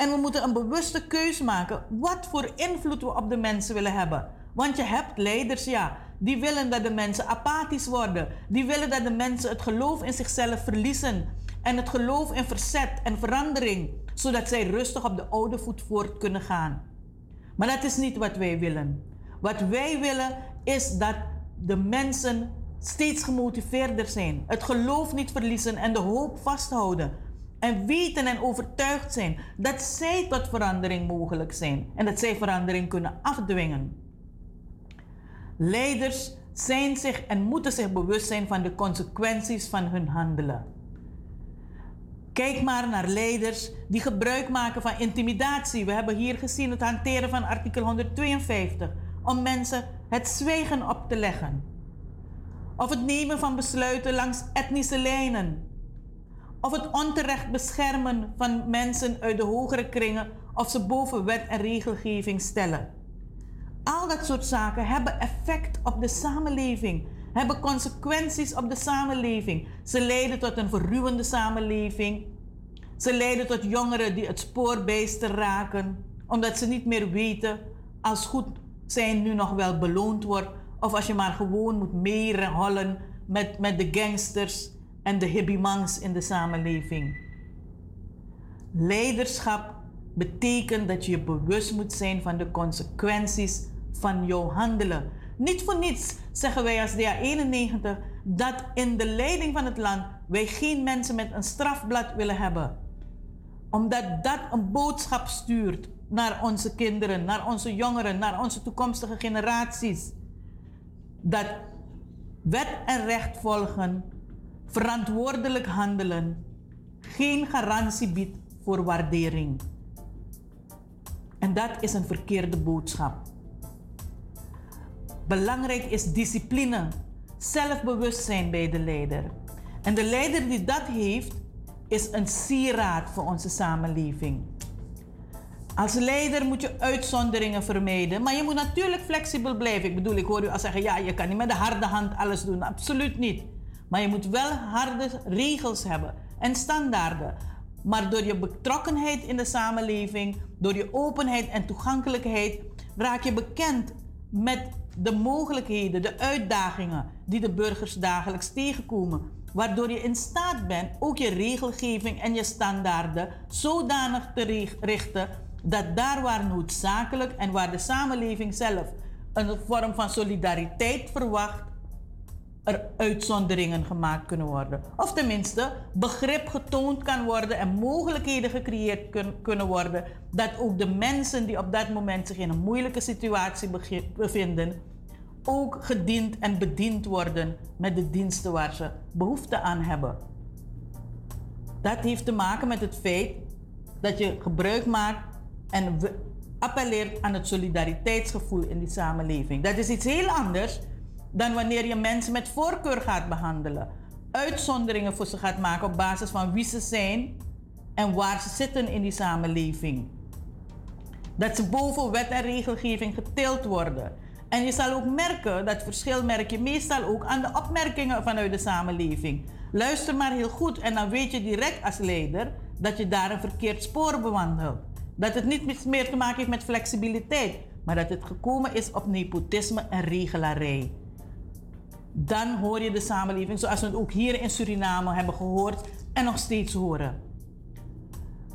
En we moeten een bewuste keus maken wat voor invloed we op de mensen willen hebben. Want je hebt leiders, ja, die willen dat de mensen apathisch worden. Die willen dat de mensen het geloof in zichzelf verliezen. En het geloof in verzet en verandering. Zodat zij rustig op de oude voet voort kunnen gaan. Maar dat is niet wat wij willen. Wat wij willen is dat de mensen steeds gemotiveerder zijn. Het geloof niet verliezen en de hoop vasthouden. En weten en overtuigd zijn dat zij tot verandering mogelijk zijn. En dat zij verandering kunnen afdwingen. Leiders zijn zich en moeten zich bewust zijn van de consequenties van hun handelen. Kijk maar naar leiders die gebruik maken van intimidatie. We hebben hier gezien het hanteren van artikel 152 om mensen het zwijgen op te leggen. Of het nemen van besluiten langs etnische lijnen. Of het onterecht beschermen van mensen uit de hogere kringen of ze boven wet en regelgeving stellen. Al dat soort zaken hebben effect op de samenleving, hebben consequenties op de samenleving. Ze leiden tot een verruwende samenleving. Ze leiden tot jongeren die het spoor bijster raken, omdat ze niet meer weten als goed zijn nu nog wel beloond wordt, of als je maar gewoon moet meehollen met, met de gangsters en de hibbimangs in de samenleving. Leiderschap betekent dat je je bewust moet zijn van de consequenties van jouw handelen. Niet voor niets zeggen wij als DA91 dat in de leiding van het land wij geen mensen met een strafblad willen hebben. Omdat dat een boodschap stuurt naar onze kinderen, naar onze jongeren, naar onze toekomstige generaties. Dat wet en recht volgen, verantwoordelijk handelen, geen garantie biedt voor waardering. En dat is een verkeerde boodschap. Belangrijk is discipline, zelfbewustzijn bij de leider. En de leider die dat heeft, is een sieraad voor onze samenleving. Als leider moet je uitzonderingen vermijden, maar je moet natuurlijk flexibel blijven. Ik bedoel, ik hoor u al zeggen, ja, je kan niet met de harde hand alles doen. Absoluut niet. Maar je moet wel harde regels hebben en standaarden. Maar door je betrokkenheid in de samenleving, door je openheid en toegankelijkheid, raak je bekend met de mogelijkheden, de uitdagingen die de burgers dagelijks tegenkomen. Waardoor je in staat bent ook je regelgeving en je standaarden zodanig te richten dat daar waar noodzakelijk en waar de samenleving zelf een vorm van solidariteit verwacht, er uitzonderingen gemaakt kunnen worden. Of tenminste, begrip getoond kan worden en mogelijkheden gecreëerd kun- kunnen worden dat ook de mensen die op dat moment zich in een moeilijke situatie bevinden, ook gediend en bediend worden met de diensten waar ze behoefte aan hebben. Dat heeft te maken met het feit dat je gebruik maakt en appelleert aan het solidariteitsgevoel in die samenleving. Dat is iets heel anders dan wanneer je mensen met voorkeur gaat behandelen. Uitzonderingen voor ze gaat maken op basis van wie ze zijn en waar ze zitten in die samenleving. Dat ze boven wet en regelgeving getild worden. En je zal ook merken, dat verschil merk je meestal ook aan de opmerkingen vanuit de samenleving. Luister maar heel goed en dan weet je direct als leider dat je daar een verkeerd spoor bewandelt. Dat het niet meer te maken heeft met flexibiliteit, maar dat het gekomen is op nepotisme en regelarij. Dan hoor je de samenleving zoals we het ook hier in Suriname hebben gehoord en nog steeds horen.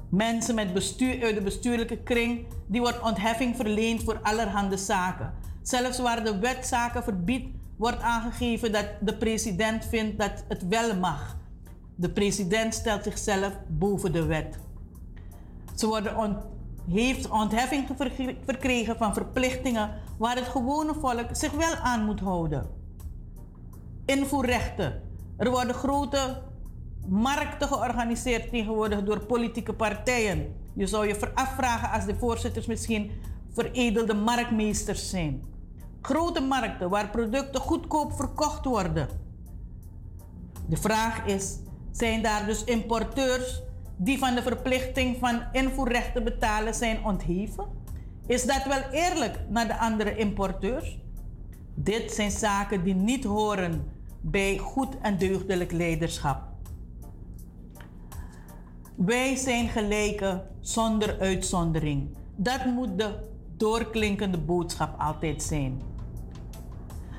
Mensen met bestuur, uit de bestuurlijke kring, die wordt ontheffing verleend voor allerhande zaken. Zelfs waar de wet zaken verbiedt, wordt aangegeven dat de president vindt dat het wel mag. De president stelt zichzelf boven de wet. Ze worden heeft ontheffing ver- verkregen van verplichtingen waar het gewone volk zich wel aan moet houden. Invoerrechten. Er worden grote markten georganiseerd tegenwoordig door politieke partijen. Je zou je afvragen als de voorzitters misschien veredelde marktmeesters zijn. Grote markten waar producten goedkoop verkocht worden. De vraag is: zijn daar dus importeurs die van de verplichting van invoerrechten betalen zijn ontheven? Is dat wel eerlijk naar de andere importeurs? Dit zijn zaken die niet horen bij goed en deugdelijk leiderschap. Wij zijn gelijken zonder uitzondering. Dat moet de doorklinkende boodschap altijd zijn.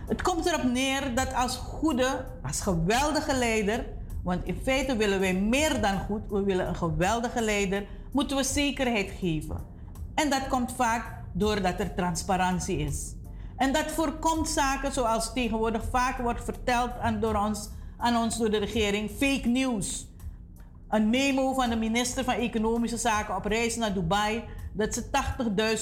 Het komt erop neer dat als goede, als geweldige leider, want in feite willen wij meer dan goed, we willen een geweldige leider, moeten we zekerheid geven. En dat komt vaak doordat er transparantie is. En dat voorkomt zaken zoals tegenwoordig vaak wordt verteld aan, door ons, aan ons door de regering, fake news. Een memo van de minister van Economische Zaken op reis naar Dubai dat ze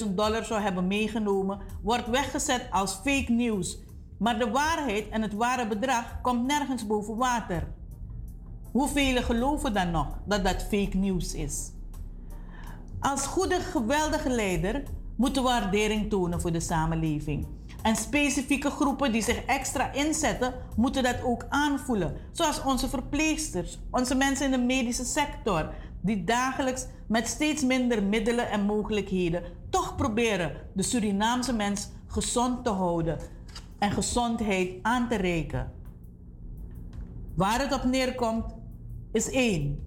80.000 dollar zou hebben meegenomen, wordt weggezet als fake news. Maar de waarheid en het ware bedrag komt nergens boven water. Hoeveel geloven dan nog dat dat fake news is? Als goede, geweldige leider moeten we waardering tonen voor de samenleving. En specifieke groepen die zich extra inzetten, moeten dat ook aanvoelen. Zoals onze verpleegsters, onze mensen in de medische sector, die dagelijks met steeds minder middelen en mogelijkheden toch proberen de Surinaamse mens gezond te houden en gezondheid aan te reiken. Waar het op neerkomt, is één.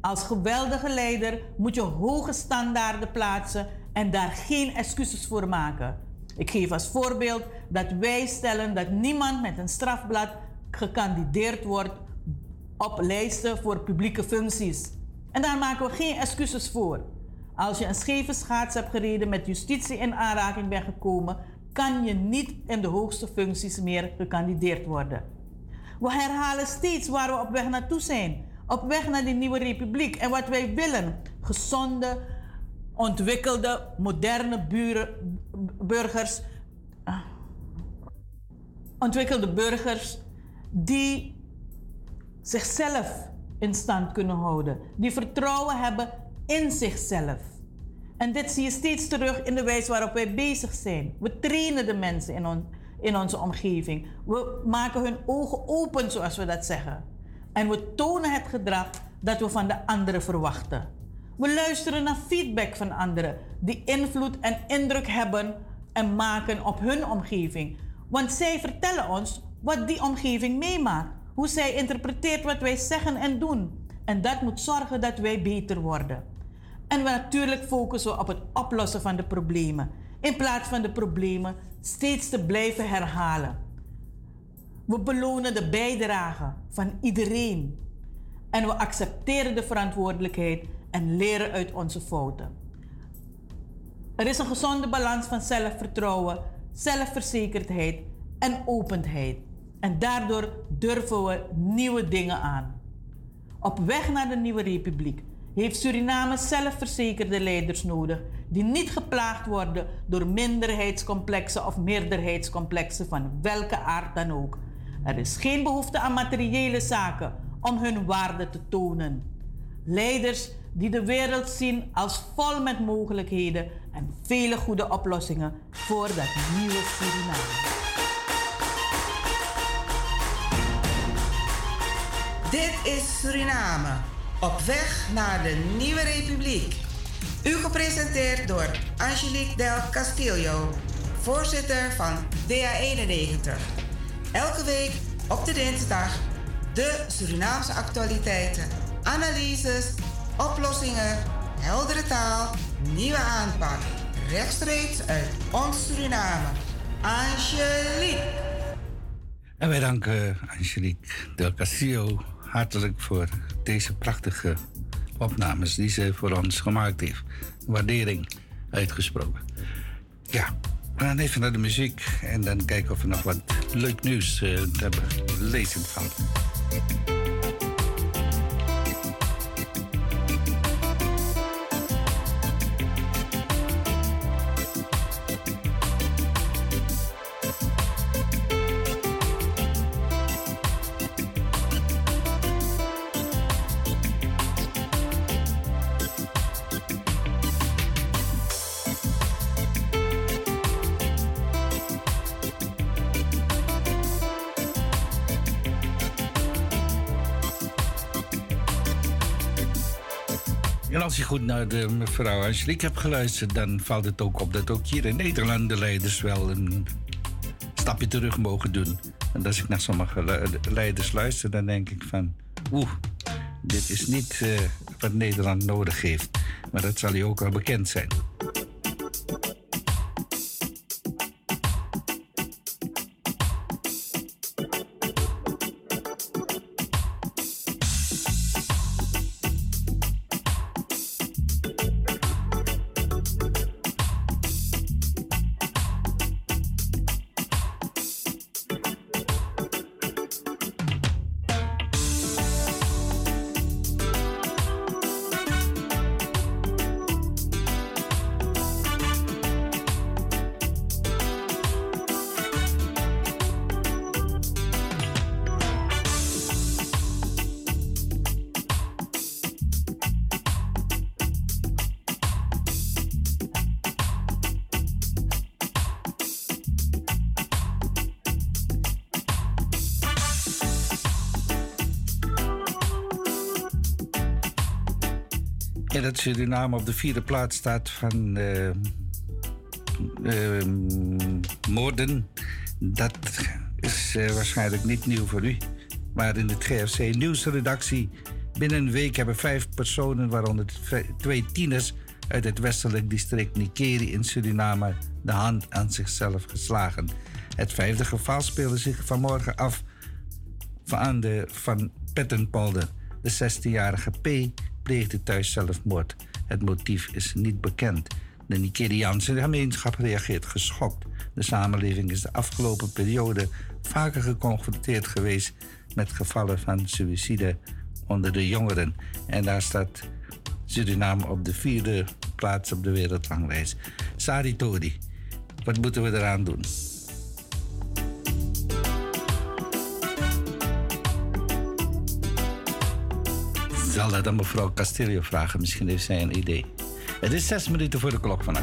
Als geweldige leider moet je hoge standaarden plaatsen en daar geen excuses voor maken. Ik geef als voorbeeld dat wij stellen dat niemand met een strafblad gekandideerd wordt op lijsten voor publieke functies. En daar maken we geen excuses voor. Als je een scheve schaats hebt gereden met justitie in aanraking bent gekomen, kan je niet in de hoogste functies meer gekandideerd worden. We herhalen steeds waar we op weg naartoe zijn. Op weg naar die nieuwe republiek. En wat wij willen. Gezonde, ontwikkelde, moderne buren, burgers. ah, Ontwikkelde burgers die zichzelf in stand kunnen houden. Die vertrouwen hebben in zichzelf. En dit zie je steeds terug in de wijze waarop wij bezig zijn. We trainen de mensen in, on, in onze omgeving. We maken hun ogen open, zoals we dat zeggen. En we tonen het gedrag dat we van de anderen verwachten. We luisteren naar feedback van anderen die invloed en indruk hebben en maken op hun omgeving. Want zij vertellen ons wat die omgeving meemaakt, hoe zij interpreteert wat wij zeggen en doen. En dat moet zorgen dat wij beter worden. En we natuurlijk focussen op het oplossen van de problemen, in plaats van de problemen steeds te blijven herhalen. We belonen de bijdrage van iedereen. En we accepteren de verantwoordelijkheid en leren uit onze fouten. Er is een gezonde balans van zelfvertrouwen, zelfverzekerdheid en openheid. En daardoor durven we nieuwe dingen aan. Op weg naar de nieuwe republiek heeft Suriname zelfverzekerde leiders nodig die niet geplaagd worden door minderheidscomplexen of meerderheidscomplexen van welke aard dan ook. Er is geen behoefte aan materiële zaken om hun waarde te tonen. Leiders die de wereld zien als vol met mogelijkheden en vele goede oplossingen voor dat nieuwe Suriname. Dit is Suriname, op weg naar de nieuwe republiek. U gepresenteerd door Angelique Del Castillo, voorzitter van DA91. Elke week op de dinsdag de Surinaamse actualiteiten, analyses, oplossingen, heldere taal, nieuwe aanpak. Rechtstreeks uit ons Suriname. Angelique. En wij danken Angelique Del Castillo hartelijk voor deze prachtige opnames die ze voor ons gemaakt heeft. Waardering uitgesproken. Ja, we gaan even naar de muziek en dan kijken of we nog wat leuk nieuws hebben lezen van. Goed naar de mevrouw Angelique hebt geluisterd, dan valt het ook op dat ook hier in Nederland de leiders wel een stapje terug mogen doen. En als ik naar sommige leiders luister, dan denk ik van, oeh, dit is niet uh, wat Nederland nodig heeft. Maar dat zal je ook wel bekend zijn. Suriname op de vierde plaats staat van uh, moorden, dat is uh, waarschijnlijk niet nieuw voor u. Maar in het GFC nieuwsredactie binnen een week hebben vijf personen, waaronder twee tieners uit het westelijk district Nikeri in Suriname, de hand aan zichzelf geslagen. Het vijfde geval speelde zich vanmorgen af van de Van Pettenpolder. De 16-jarige P pleegde thuis zelfmoord. Het motief is niet bekend. De Nigeriaanse gemeenschap reageert geschokt. De samenleving is de afgelopen periode vaker geconfronteerd geweest met gevallen van suïcide onder de jongeren. En daar staat Suriname op de vierde plaats op de wereldranglijst. Sari Tori, wat moeten we eraan doen? Zal dat aan mevrouw Castillo vragen. Misschien heeft zij een idee. Het is zes minuten voor de klok van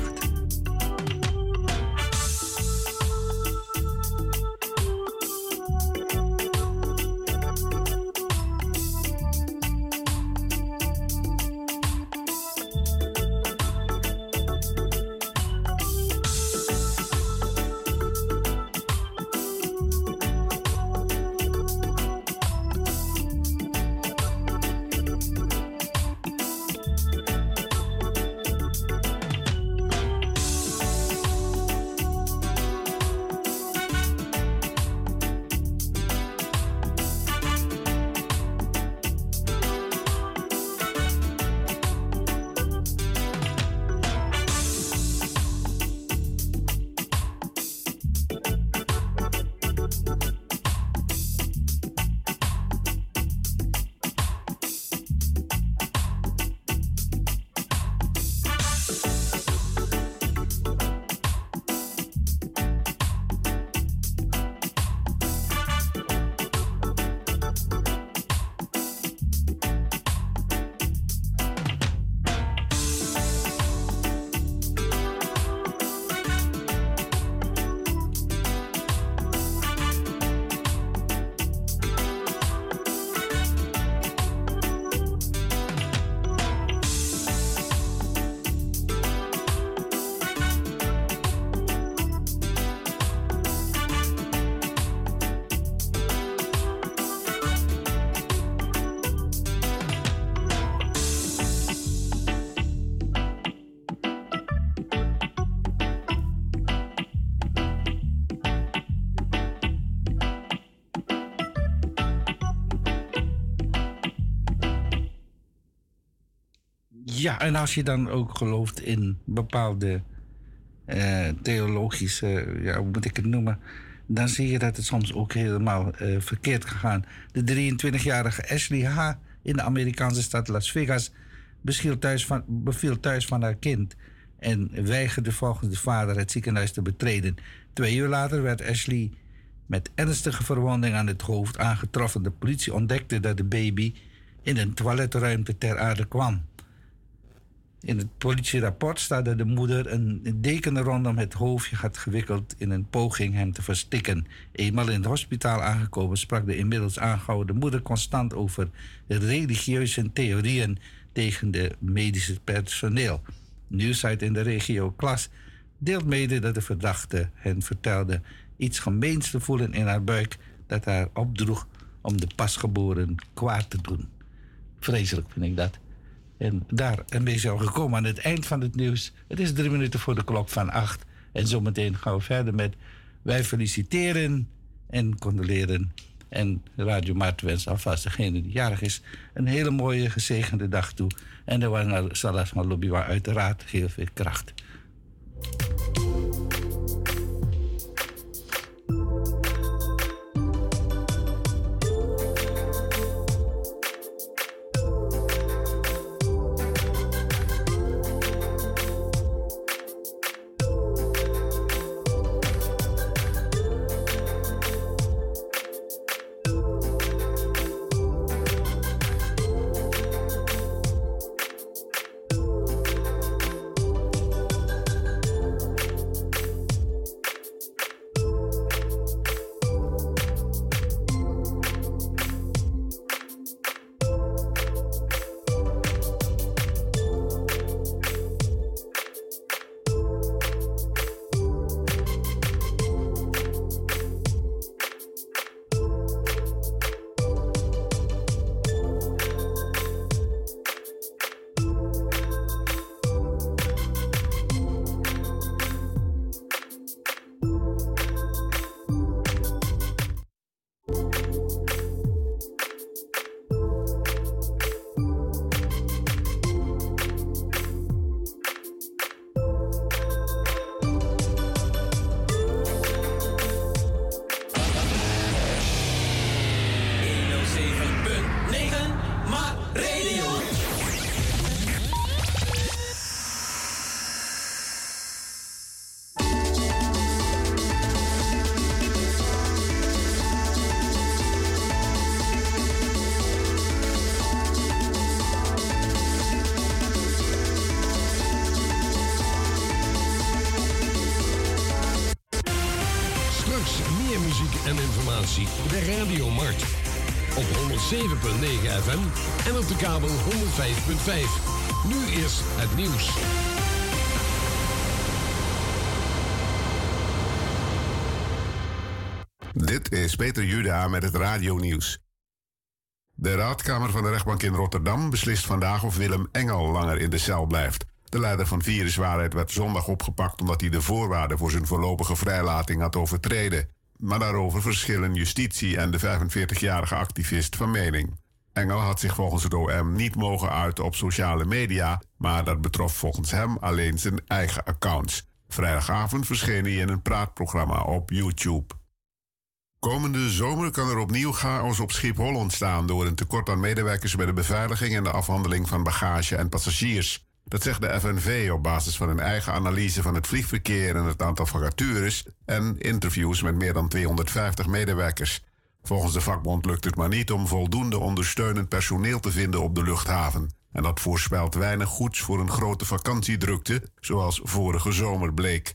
Ja, en als je dan ook gelooft in bepaalde eh, theologische, ja, hoe moet ik het noemen? Dan zie je dat het soms ook helemaal eh, verkeerd gegaan. De 23-jarige Ashley H. in de Amerikaanse stad Las Vegas thuis van, beviel thuis van haar kind en weigerde volgens de vader het ziekenhuis te betreden. Twee uur later werd Ashley met ernstige verwonding aan het hoofd aangetroffen. De politie ontdekte dat de baby in een toiletruimte ter aarde kwam. In het politierapport staat dat de moeder een deken rondom het hoofdje had gewikkeld in een poging hem te verstikken. Eenmaal in het hospitaal aangekomen sprak de inmiddels aangehouden moeder constant over religieuze theorieën tegen de medische personeel. Nieuwsite in de regio Klas deelt mede dat de verdachte hen vertelde iets gemeens te voelen in haar buik dat haar opdroeg om de pasgeboren kwaad te doen. Vreselijk vind ik dat. En daar zijn we gekomen aan het eind van het nieuws. Het is drie minuten voor de klok van acht. En zometeen gaan we verder met wij feliciteren en condoleren. En Radio Maart wens alvast degene die jarig is een hele mooie gezegende dag toe. En de Wana Salas Lobby uiteraard heel veel kracht. En op de kabel 105.5. Nu is het nieuws. Dit is Peter Juda met het radio-nieuws. De raadkamer van de rechtbank in Rotterdam beslist vandaag of Willem Engel langer in de cel blijft. De leider van Viruswaarheid werd zondag opgepakt omdat hij de voorwaarden voor zijn voorlopige vrijlating had overtreden. Maar daarover verschillen justitie en de 45-jarige activist van mening. Engel had zich volgens het OM niet mogen uiten op sociale media, maar dat betrof volgens hem alleen zijn eigen accounts. Vrijdagavond verscheen hij in een praatprogramma op YouTube. Komende zomer kan er opnieuw chaos op Schiphol ontstaan door een tekort aan medewerkers bij de beveiliging en de afhandeling van bagage en passagiers. Dat zegt de FNV op basis van een eigen analyse van het vliegverkeer en het aantal vacatures en interviews met meer dan 250 medewerkers. Volgens de vakbond lukt het maar niet om voldoende ondersteunend personeel te vinden op de luchthaven. En dat voorspelt weinig goeds voor een grote vakantiedrukte, zoals vorige zomer bleek.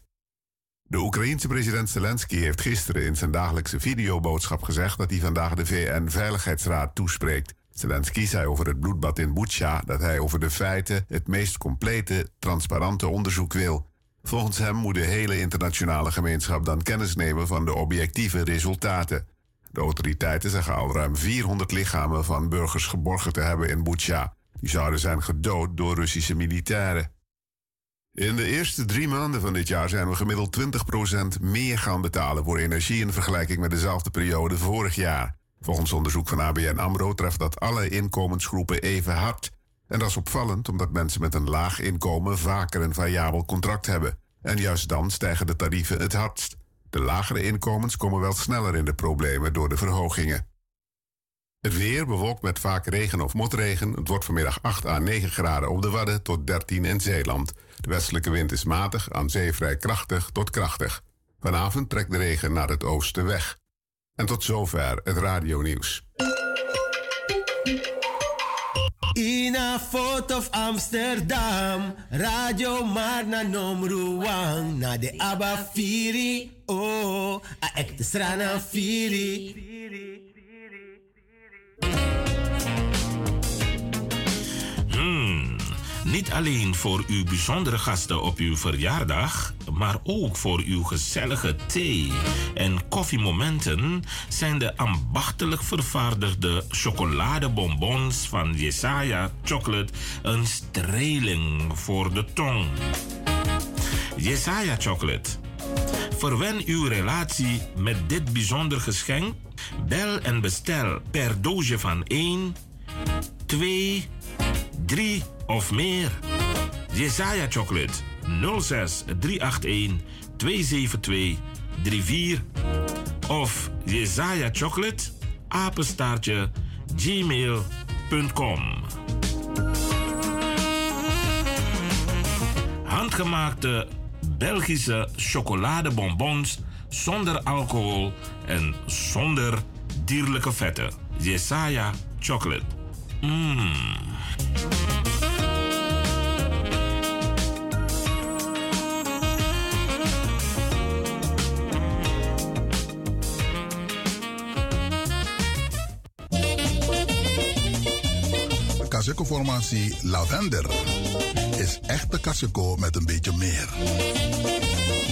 De Oekraïense president Zelensky heeft gisteren in zijn dagelijkse videoboodschap gezegd dat hij vandaag de VN-veiligheidsraad toespreekt. Zelensky zei over het bloedbad in Butsja dat hij over de feiten het meest complete, transparante onderzoek wil. Volgens hem moet de hele internationale gemeenschap dan kennis nemen van de objectieve resultaten. De autoriteiten zeggen al ruim 400 lichamen van burgers geborgen te hebben in Butsja. Die zouden zijn gedood door Russische militairen. In de eerste drie maanden van dit jaar zijn we gemiddeld 20% meer gaan betalen voor energie in vergelijking met dezelfde periode vorig jaar. Volgens onderzoek van ABN Amro treft dat alle inkomensgroepen even hard. En dat is opvallend omdat mensen met een laag inkomen vaker een variabel contract hebben. En juist dan stijgen de tarieven het hardst. De lagere inkomens komen wel sneller in de problemen door de verhogingen. Het weer bewolkt met vaak regen of motregen. Het wordt vanmiddag 8 à 9 graden op de Wadden tot 13 in Zeeland. De westelijke wind is matig, aan zee vrij krachtig tot krachtig. Vanavond trekt de regen naar het oosten weg. En tot zover het radionieuws. Ina Fort of Amsterdam, Radio Marna Nomruang, na de Abba Firi, oh, a ekte strana Firi. Hmm, niet alleen voor uw bijzondere gasten op uw verjaardag, maar ook voor uw gezellige thee- en koffiemomenten zijn de ambachtelijk vervaardigde chocoladebonbons van Jesaja Chocolate een streling voor de tong. Jesaja Chocolate. Verwen uw relatie met dit bijzonder geschenk. Bel en bestel per doosje van 1, 2, 3 of meer. Jesaja Chocolate 06 381 272 34 of Jesaja Chocolate apenstaartje gmail.com. Handgemaakte Belgische chocoladebonbons zonder alcohol en zonder dierlijke vetten. Jesaja Chocolate. Mmm. Caseco-formatie Lavender is echte Caseco met een beetje meer.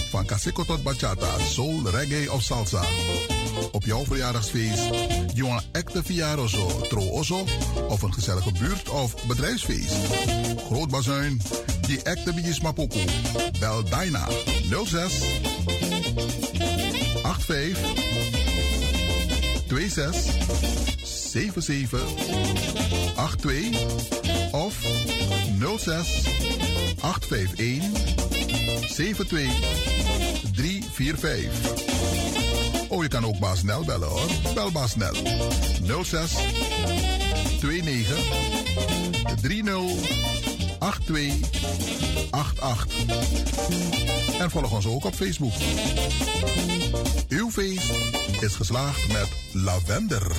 Van Caseco tot bachata, soul, reggae of salsa. Op jouw verjaardagsfeest, een echte verjaardagszo, trooso of een gezellige buurt- of bedrijfsfeest. Groot bazuin, die echte bigis mapoku. Bel Dyna 06 85 26 77 82 of 06 851 72 345. Oh, je kan ook Baas Nel bellen hoor. Bel Baas Nel 06 29 30 82 88. En volg ons ook op Facebook. Uw feest is geslaagd met lavender.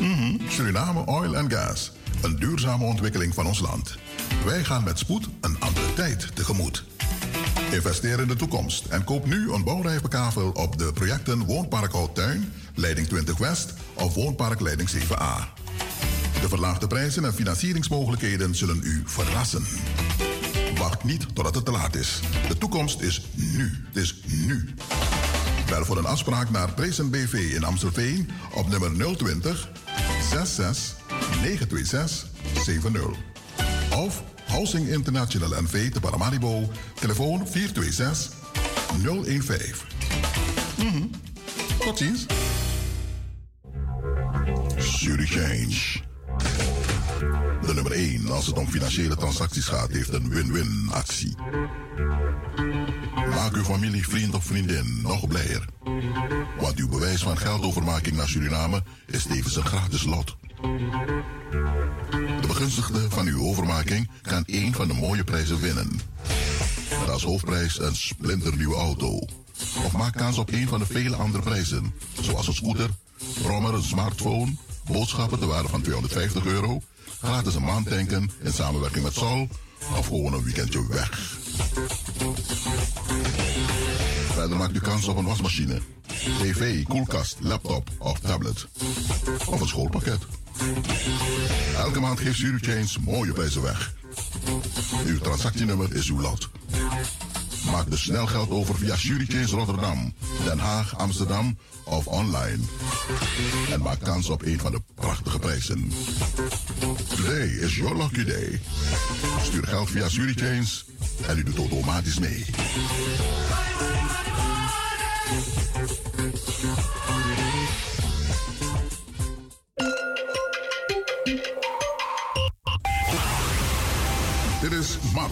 Mhm, Suriname Oil and Gas. Een duurzame ontwikkeling van ons land. Wij gaan met spoed een andere tijd tegemoet. Investeer in de toekomst en koop nu een bouwrijpe op de projecten Woonpark Houttuin, Leiding 20 West of Woonpark Leiding 7A. De verlaagde prijzen en financieringsmogelijkheden zullen u verrassen. Wacht niet totdat het te laat is. De toekomst is nu. Het is nu. Bel voor een afspraak naar Prezen BV in Amstelveen op nummer 020 66 926 70. Of Housing International NV te Paramaribo, telefoon 426 015. Mhm. Tot ziens. Change. De nummer 1 als het om financiële transacties gaat, heeft een win-win actie. Maak uw familie, vriend of vriendin nog blijer. Want uw bewijs van geldovermaking naar Suriname is tevens een gratis lot. De begunstigde van uw overmaking kan één van de mooie prijzen winnen. Met als hoofdprijs een splinternieuwe auto. Of maak kans op een van de vele andere prijzen. Zoals een scooter, brommer, een smartphone, boodschappen te waarde van 250 euro, gratis een maand tanken in samenwerking met Sol of gewoon een weekendje weg. Verder maakt u kans op een wasmachine, tv, koelkast, laptop of tablet. Of een schoolpakket. Elke maand geeft Surichange mooie prijzen weg. Uw transactienummer is uw lot. Maak dus snel geld over via Surichange Rotterdam, Den Haag, Amsterdam of online. En maak kans op een van de prachtige prijzen. Today is your lucky day. Stuur geld via Surichange En u doet automatisch mee.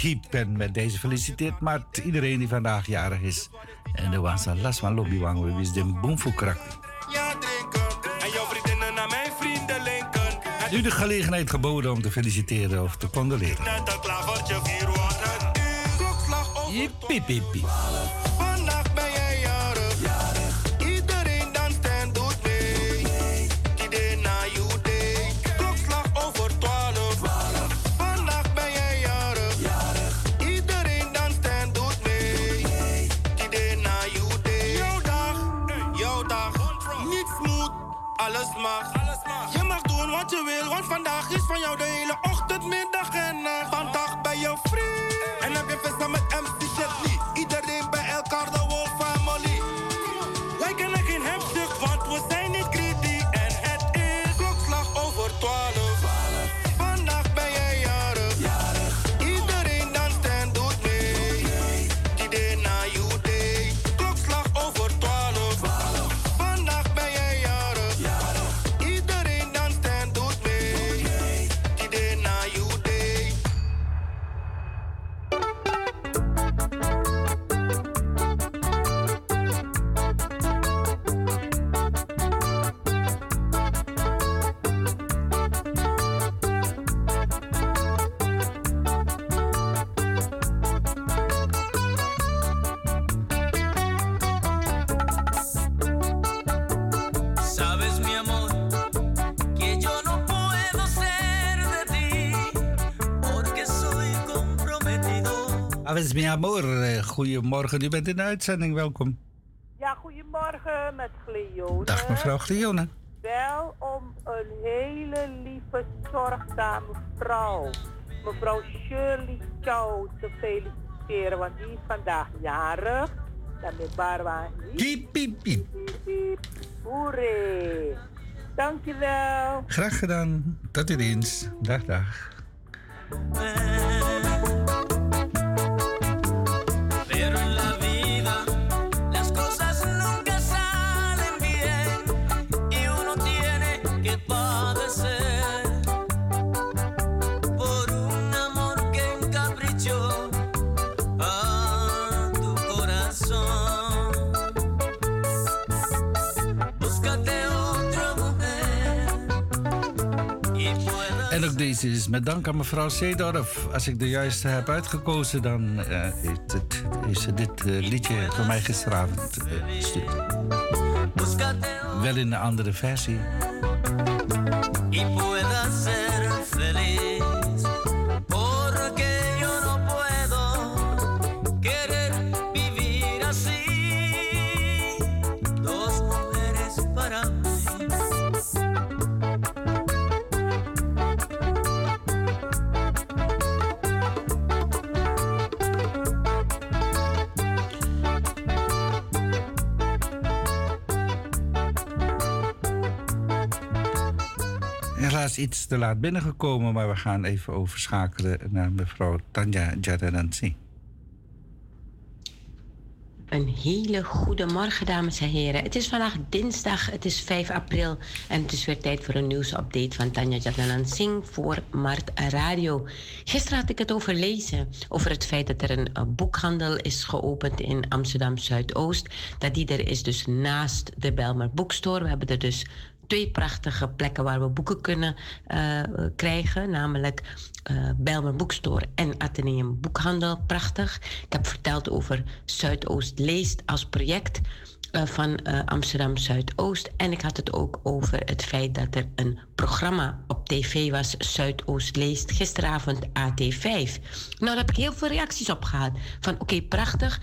Hip. En met deze feliciteert Mart iedereen die vandaag jarig is. En de was een last van lobby wang we wist de boomvoekrak. Ja, drinken. En jouw vriendinnen naar mijn vrienden linken. Het Nu de gelegenheid geboden om te feliciteren of te condoleren. net een klavertje vier worden. Klokslag over Hip hip hip wil, want vandaag is van jou de hele ochtend, middag en nacht. Vandaag ben je free. En heb je feest met MC Jetly. Mi amor, eh, goedemorgen. U bent in de uitzending, welkom. Ja, goedemorgen met Gleone. Dag mevrouw Glione. Wel om een hele lieve, zorgzame vrouw. Mevrouw Shirley Chow te feliciteren, want die is vandaag jarig. Dan met Barwa. Piep, piep, piep. Hoeré. Dankjewel. Graag gedaan. Tot ziens. Dag, dag. En ook deze is met dank aan mevrouw Seedorf. Als ik de juiste heb uitgekozen, dan eh, heeft, het, ze dit eh, liedje voor mij gisteravond eh, gestuurd. Wel in een andere versie. Iets te laat binnengekomen, maar we gaan even overschakelen naar mevrouw Tanja Jadaransi. Een hele goede morgen, dames en heren. Het is vandaag dinsdag, het is 5 april en het is weer tijd voor een nieuwsupdate van Tanja Jadlanan Singh voor Mart Radio. Gisteren had ik het over lezen, over het feit dat er een eh, boekhandel is geopend in Amsterdam Zuidoost. Dat die er is dus naast de Belmer Bookstore. We hebben er dus twee prachtige plekken waar we boeken kunnen eh, krijgen. Namelijk eh Belmer Boekstore en Atheneum Boekhandel. Prachtig. Ik heb verteld over Zuidoost Leest als project eh, van Amsterdam Zuidoost. En ik had het ook over het feit dat er een programma op tv was, Zuidoost Leest, gisteravond AT5. Nou, daar heb ik heel veel reacties op gehad. Van oké, prachtig.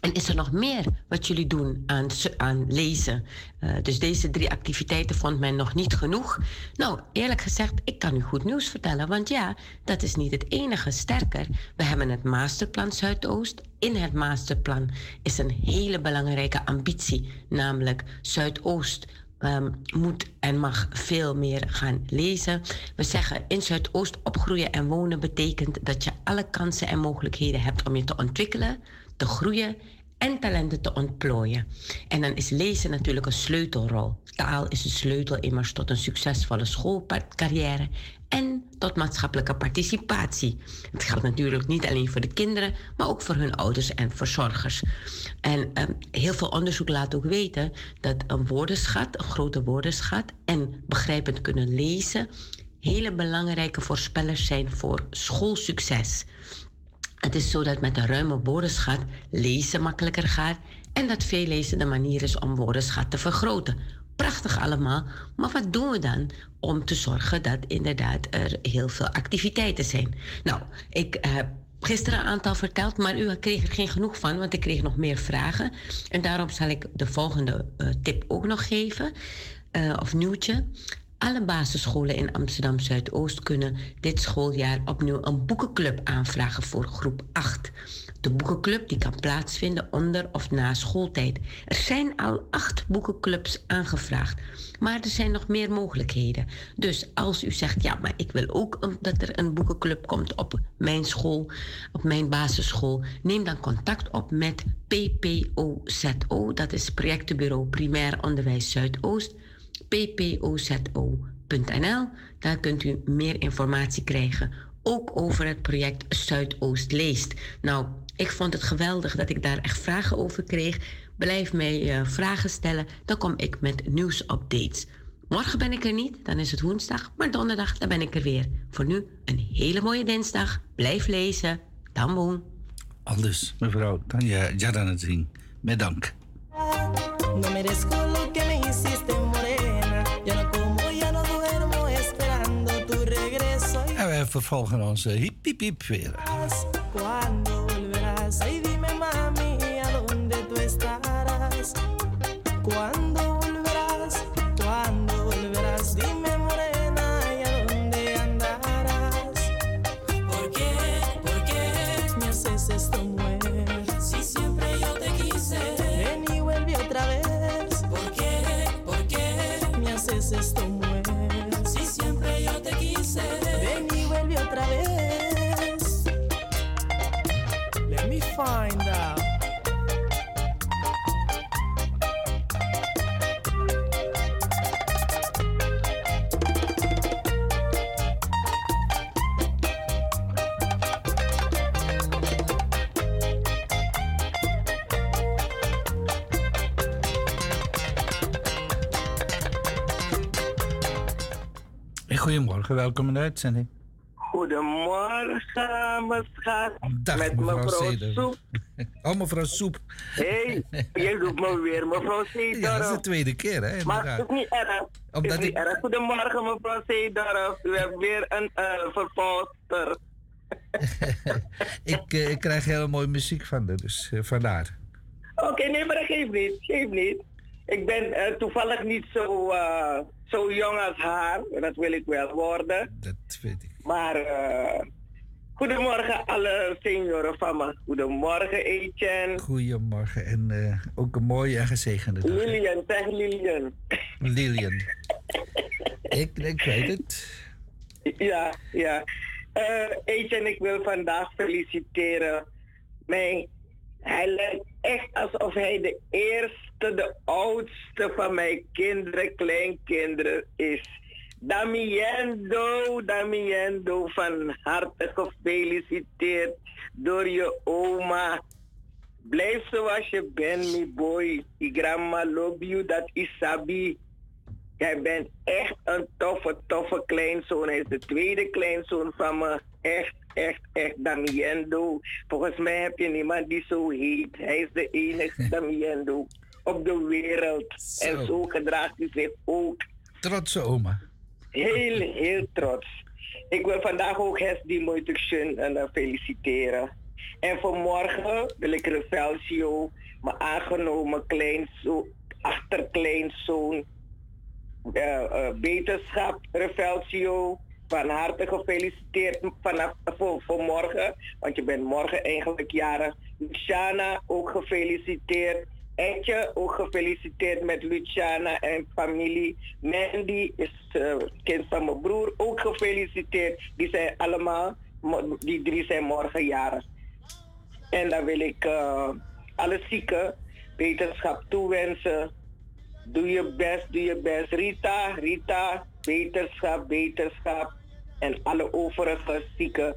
En is er nog meer wat jullie doen aan, aan lezen? Eh, dus deze drie activiteiten vond men nog niet genoeg. Nou, eerlijk gezegd, ik kan u goed nieuws vertellen. Want ja, dat is niet het enige. Sterker, we hebben het Masterplan Zuidoost. In het Masterplan is een hele belangrijke ambitie, namelijk Zuidoost. ehm, moet en mag veel meer gaan lezen. We zeggen in Zuidoost opgroeien en wonen betekent dat je alle kansen en mogelijkheden hebt om je te ontwikkelen, te groeien en talenten te ontplooien. En dan is lezen natuurlijk een sleutelrol. Taal is een sleutel immers tot een succesvolle schoolcarrière en tot maatschappelijke participatie. Het geldt natuurlijk niet alleen voor de kinderen, maar ook voor hun ouders en verzorgers. En ehm, heel veel onderzoek laat ook weten dat een woordenschat, een grote woordenschat en begrijpend kunnen lezen hele belangrijke voorspellers zijn voor schoolsucces. Het is zo dat met een ruime woordenschat lezen makkelijker gaat en dat veel lezen de manier is om woordenschat te vergroten. Prachtig allemaal, maar wat doen we dan om te zorgen dat inderdaad er heel veel activiteiten zijn? Nou, ik heb gisteren een aantal verteld, maar u kreeg er geen genoeg van, want ik kreeg nog meer vragen. En daarom zal ik de volgende eh, tip ook nog geven, eh, of nieuwtje. Alle basisscholen in Amsterdam Zuidoost kunnen dit schooljaar opnieuw een boekenclub aanvragen voor groep 8. De boekenclub die kan plaatsvinden onder of na schooltijd. Er zijn al acht boekenclubs aangevraagd, maar er zijn nog meer mogelijkheden. Dus als u zegt, ja, maar ik wil ook dat er een boekenclub komt op mijn school, op mijn basisschool, neem dan contact op met PPOZO, dat is Projectenbureau Primair Onderwijs Zuidoost ppozo.nl. Daar kunt u meer informatie krijgen. Ook over het project Zuidoost Leest. Nou, ik vond het geweldig dat ik daar echt vragen over kreeg. Blijf mij eh, vragen stellen, dan kom ik met nieuwsupdates. Morgen ben ik er niet, dan is het woensdag. Maar donderdag, dan ben ik er weer. Voor nu een hele mooie dinsdag. Blijf lezen. Tamboen. Aldus, mevrouw Tanja Jadanatzing. Met dank. Vervolgen onze hiep hiep hiep weer. Find out. Goedemorgen, welkom in de uitzending. Goedemorgen, mijn schat. Dag, Met mevrouw mevrouw. Soep. Oh, mevrouw Soep. Hé, hey, jij doet me weer mevrouw Zeedorf. Ja, dat is de tweede keer, hè? Maar het is niet erg. Omdat is niet ik- erg. Goedemorgen, mevrouw Zeedorf. U hebt weer een uh, verpolster. ik, eh, ik krijg hele mooie muziek van haar, dus eh, vandaar. Oké, nee, maar dat geeft niet. Geeft niet. Ik ben eh, toevallig niet zo, eh, zo jong als haar. Dat wil ik wel worden. Dat weet ik. Maar eh, goedemorgen alle senioren van me. Goedemorgen Etienne. Goedemorgen en eh, ook een mooie en gezegende dag. Lilian, zeg Lilian. Lilian. ik, ik weet het. Ja, ja. Eh Etienne, ik wil vandaag feliciteren. Mij, hij lijkt echt alsof hij de eerste, de oudste van mijn kinderen, kleinkinderen is. Damiendo, Damiendo, van harte gefeliciteerd door je oma. Blijf zoals je bent, mi boy. I grandma love you, dat is Sabi. Jij bent echt een toffe, toffe kleinzoon. Hij is de tweede kleinzoon van me. Echt, echt, echt Damiendo. Volgens mij heb je niemand die zo heet. Hij is de enige Damiendo op de wereld. En zo gedraagt hij zich ook. Trotse oma. Heel, heel trots. Ik wil vandaag ook Hesdy Moitukshun uh, feliciteren. En vanmorgen wil ik Revelcio, mijn aangenomen kleinzoon, achterkleinzoon, uh, uh, beterschap, Revelcio, van harte gefeliciteerd vanaf voor, voor morgen, want je bent morgen eigenlijk jarig. Luciana ook gefeliciteerd. Etje ook gefeliciteerd met Luciana en familie. Mandy is uh, kind van mijn broer ook gefeliciteerd. Die zijn allemaal, die drie zijn morgen jarig. En dan wil ik uh, alle zieken wetenschap toewensen. Doe je best, doe je best. Rita, Rita, wetenschap, wetenschap. En alle overige zieken.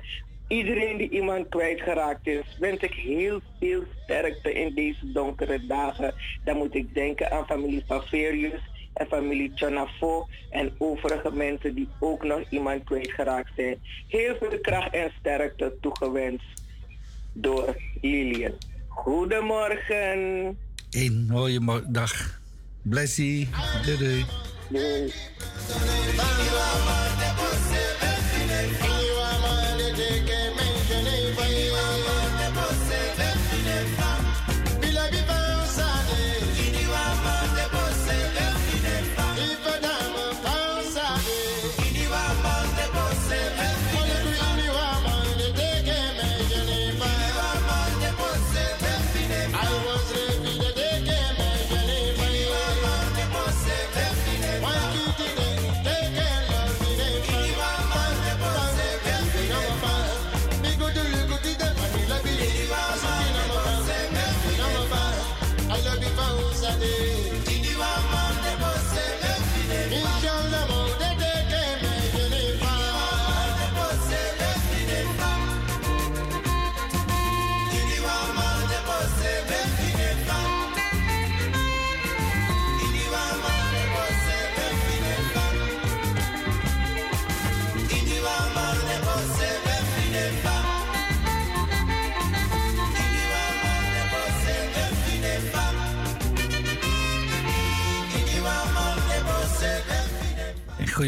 Iedereen die iemand kwijtgeraakt is, wens ik heel veel sterkte in deze donkere dagen. Dan moet ik denken aan familie Faverius en familie Chonafo en overige mensen die ook nog iemand kwijtgeraakt zijn. Heel veel kracht en sterkte toegewenst door Lilian. Goedemorgen. Een mooie mo- dag. Blessie. Doei doei. Doei.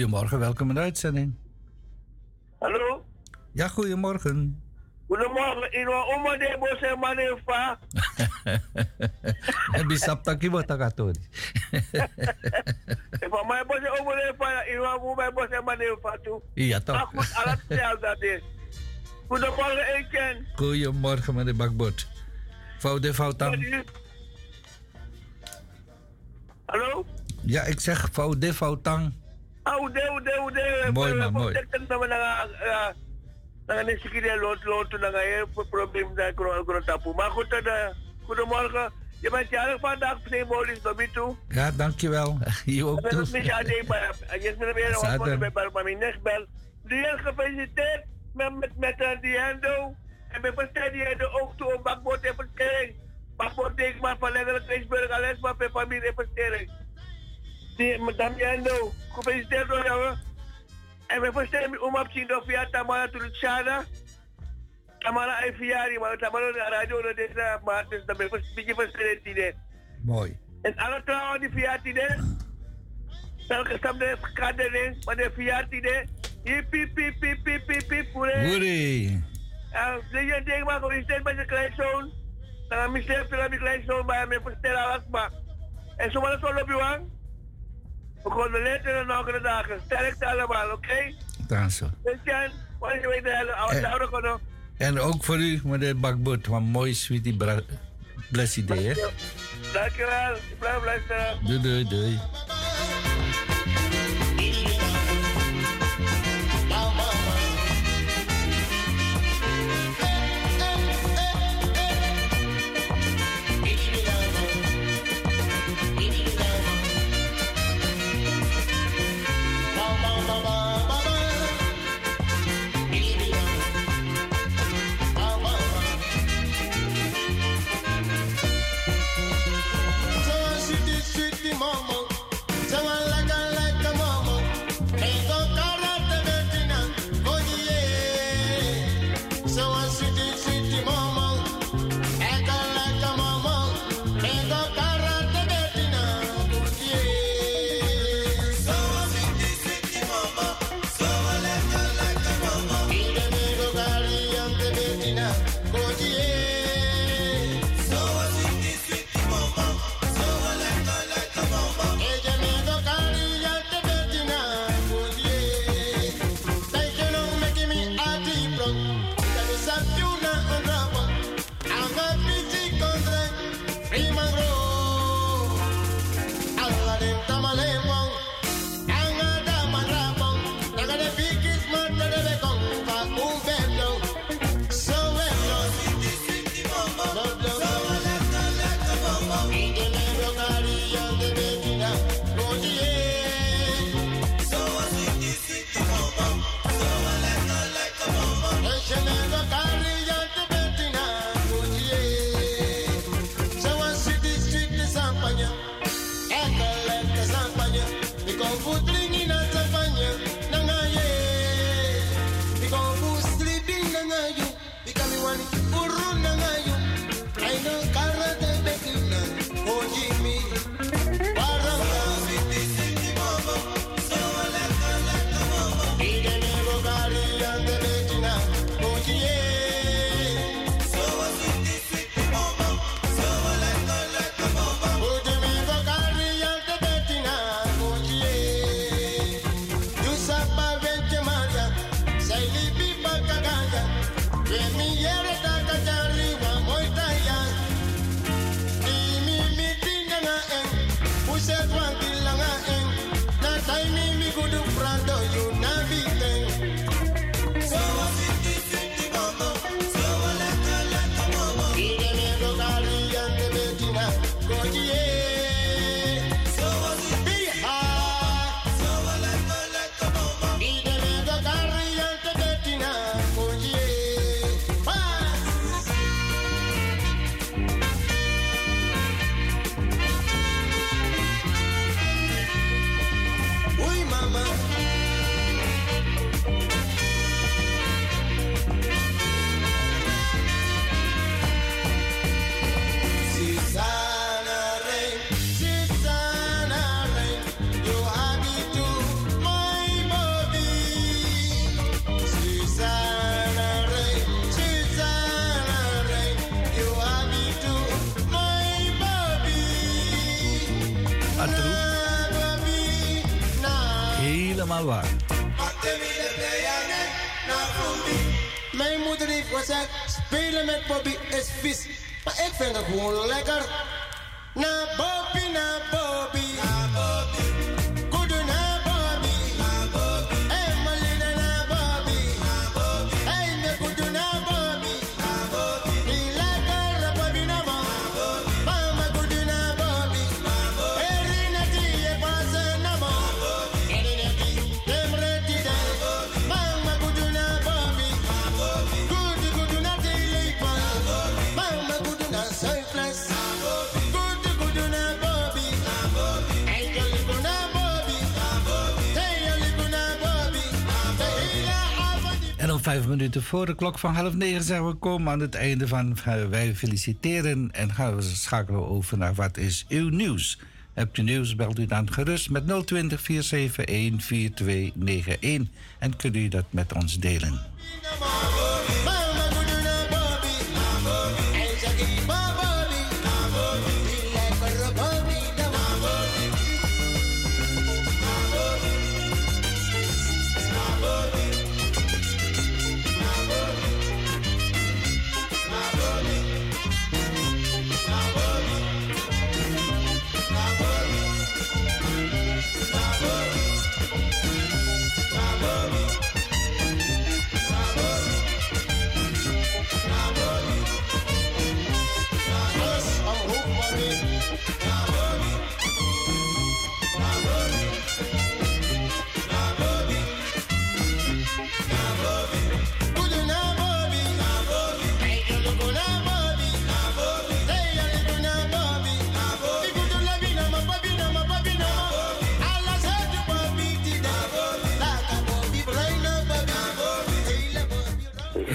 Goedemorgen, welkom in de uitzending. Hallo? Ja, goedemorgen. Goedemorgen, Ino. Oma de Bose Manefa. En bisap taki mo takatori. Van mij Bose Oma Nefa, Ino. Hoe mij Bose Manefa toe. Iya toch. Maar goed, alles is. Goedemorgen, Eken. Goedemorgen meneer Bakbot. Fout de fout aan. Hallo? Ja, ik zeg fout de fout aan. Ah, ude, ude, ude. Mooi, man, mooi. Ik denk dat we naar naar een sikide lot lot naar een probleem daar kro kro tapu. Maar goed, eh, goedemorgen. Je bent jarig vandaag, symbolisch naar mij toe. Ja, dankjewel. Je ook toe. niet aan de Je bent weer Zaten. wat bij bij mijn nechtbel. Dian gefeliciteerd met met met uh, Diando. En met ook toe om en denk maar van alles maar bij familie en. Die met Diando, gefeliciteerd door jou. En we verstaan om op zien door via Tamara Tulchana. Tamara ay fiyari, maar Tamara na radio na deze maar dus dan ben je verstaan die Mooi. En alle trouwen die idee. Welke stam de kadering, maar de idee. Hip hip hip hip hip hip hip. Woerie. En je ding maar gewoon steeds met je kleinzoon. Dan mis je veel aan je kleinzoon, maar je verstellen alles maar. En zo maar dat op je wang. We gaan de letter en nog de dagen. Sterkte allemaal, oké? Jan, wat je weet, hele oude oude gewoon. En ook voor u, meneer Bakbot. Wat mooi, sweetie. bra- Bless idee, hè? Dankjewel, ik blijf luisteren. Doei, doei, doei. Vijf minuten voor de klok van half negen zijn we komen aan het einde van eh, Wij Feliciteren. En gaan we schakelen over naar Wat is uw nieuws? Hebt u nieuws, belt u dan gerust met 020 471 4291. En kunt u dat met ons delen.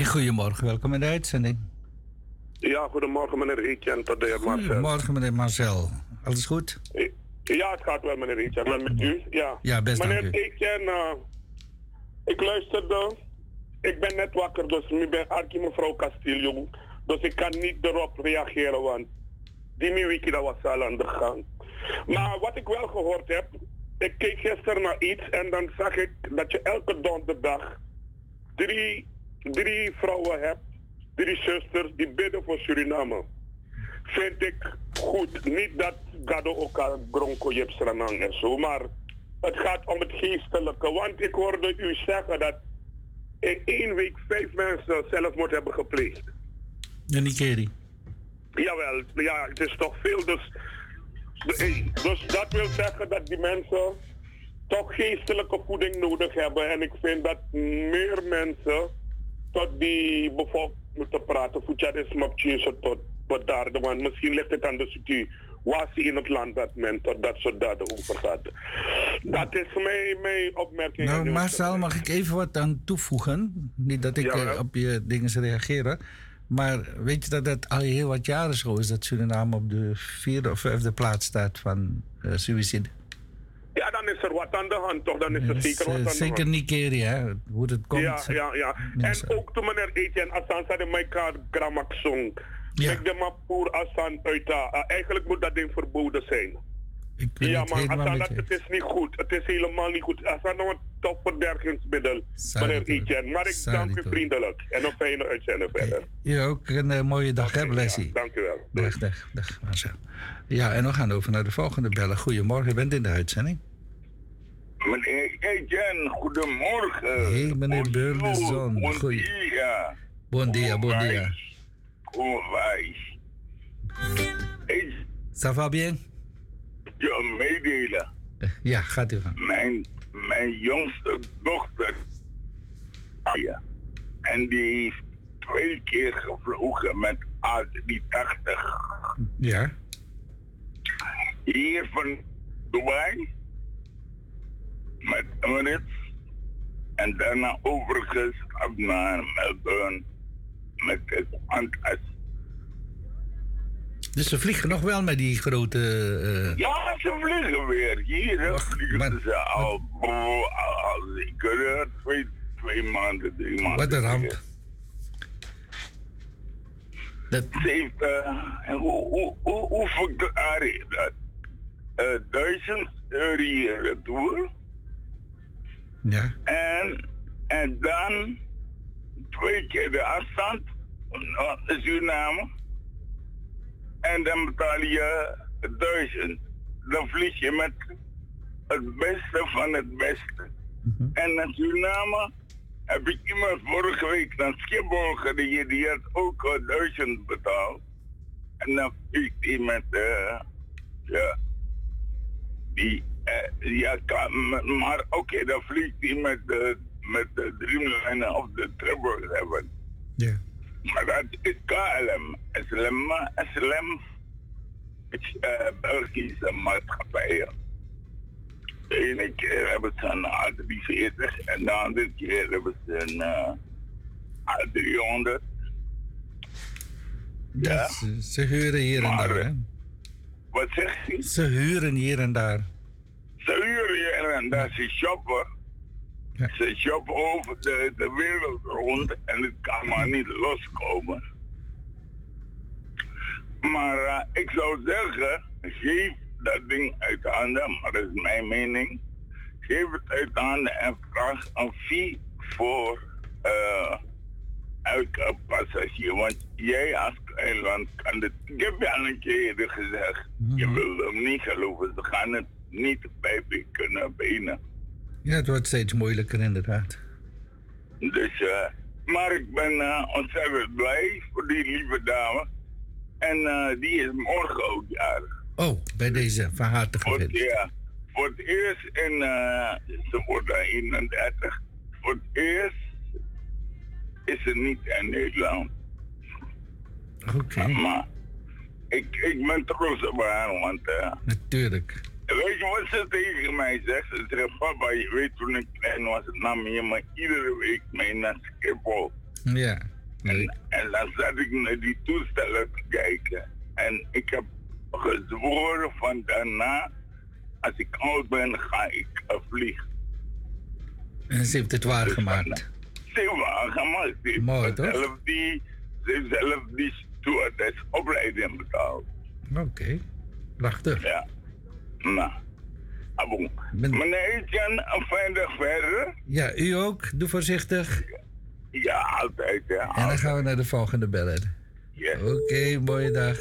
Goedemorgen, welkom in de uitzending. Ja, goedemorgen meneer Etienne, tot de heer Marcel. Goedemorgen meneer Marcel. Alles goed? Ja, het gaat wel meneer maar met u? Ja. Ja, best dank Meneer u. Etienne, eh, ik luisterde, ik ben net wakker, dus nu ben Arkie mevrouw Castillo. Dus ik kan niet erop reageren, want die wiki dat was al aan de gang. Maar wat ik wel gehoord heb, ik keek gisteren naar iets en dan zag ik dat je elke donderdag drie, drie vrouwen hebt, drie zusters die bidden voor Suriname. Vind ik goed. Niet dat Gado elkaar gronko jepsranang en zo, maar het gaat om het geestelijke. Want ik hoorde u zeggen dat in één week vijf mensen zelfmoord hebben gepleegd. De Nikeri. Jawel, ja, het is toch veel. Dus, dus dat wil zeggen dat die mensen toch geestelijke voeding nodig hebben. En ik vind dat meer mensen tot die bevolking moeten praten. Voetjadisme op Tjezo tot bedaarden. Want misschien ligt het aan de situatie in het land dat men tot dat soort daden overgaat. Dat is mijn, mijn opmerking. Nou, Marcel, mag ik even wat aan toevoegen? Niet dat ik eh, op je dingen zou reageren. Maar weet je dat het al heel wat jaren zo is dat Suriname op de vierde of vijfde plaats staat van suïcide? Ja, dan is er wat aan de hand, toch? Dan is er zeker wat eh, aan de zeker hand. Nigeria, hè, hoe het komt. Ja, ja, ja. En ook toen meneer Etienne Assan zei de elkaar gramak song. Ja. Ik de Mapoer Assan uit. Uh, eigenlijk moet dat ding verboden zijn. Ja, maar het is niet goed. Het is helemaal niet goed. Assan nog een topverbergingsmiddel, meneer Etienne. Maar ik dank u vriendelijk. En een fijne uitzending verder. Je ook een eh, mooie dag, hè, Blessie? Dank u wel. Dag, dag, dag, Marcel. Ja, en we gaan over naar de volgende bellen. Goedemorgen, je bent in de uitzending. Meneer Etienne, goedemorgen. Hey, meneer Beurlezon. Bon Goeie. dia. Bon dia, bon dia. Kom wijs. Ça va bien? Je meedelen. Ja, gaat u van. Mijn, mijn jongste dochter. Ja. En die heeft twee keer gevlogen met A380. Ja. Hier van Dubai. Met Emirates. En daarna overgestapt naar Melbourne. Met het Qantas. Dus ze vliegen nog wel met die grote... eh, Ja, ze vliegen weer. Hier hè, vliegen ze al, zeker eh, twee, twee maanden, drie maanden. Wat een ramp. Ze heeft, en hoe, hoe, hoe, hoe verklaar je dat? Eh, duizend euro retour. Ja. En, en dan twee keer de afstand naar Suriname. En dan betaal je duizend. Dan vlieg je met het beste van het beste. En naar Suriname heb ik iemand vorige week naar Schiphol gereden, die had ook al duizend betaald. En dan vliegt hij met, eh, ja, die, eh, ja, kan, maar oké, dan vliegt hij met de, met de Dreamliner of de Triple Seven. Ja. Maar dat is KLM. SLM, SLM is Belgische maatschappij. De ene keer hebben ze een A340 en de andere keer hebben ze een uh, A300. Ja. Ze, ze huren hier en daar, hè? Wat zegt hij? Ze huren hier en daar. Ze huren hier en daar, ze shoppen. Ze shoppen over de, de wereld rond en het kan maar niet loskomen. Maar uh, ik zou zeggen, geef dat ding uit handen, maar dat is mijn mening. Geef het uit handen en vraag een fee voor uh, elke passagier. Want jij als eiland kan het. Ik heb je al een keer gezegd, je wil hem niet geloven, ze gaan het niet bij kunnen benen. Ja, het wordt steeds moeilijker inderdaad. Dus, uh, maar ik ben uh, ontzettend blij voor die lieve dame. En uh, die is morgen ook jarig. Oh, bij deze van harte gefeliciteerd. ja, voor het eerst in, ze wordt daar 31. Voor het eerst is ze niet in Nederland. Oké. Maar ik, ik ben trots op haar, want Natuurlijk. Weet je wat ze tegen mij zegt? Ze zegt, papa, je weet toen ik klein was, nam je me iedere week mee naar Schiphol. Ja. En, en dan zat ik naar die toestellen te kijken. En ik heb gezworen van daarna, als ik oud ben, ga ik vliegen. En ze heeft het waargemaakt. Ze heeft waargemaakt. Ze heeft Mooi, toch? zelf die, ze heeft zelf die stewardess opleiding betaald. Oké. Prachtig. Ja. Nou. Ah, bon. Meneer Etienne, een fijne dag verder. Ja, u ook. Doe voorzichtig. Ja, altijd. Ja, En dan gaan we naar de volgende beller. Oké, mooie dag.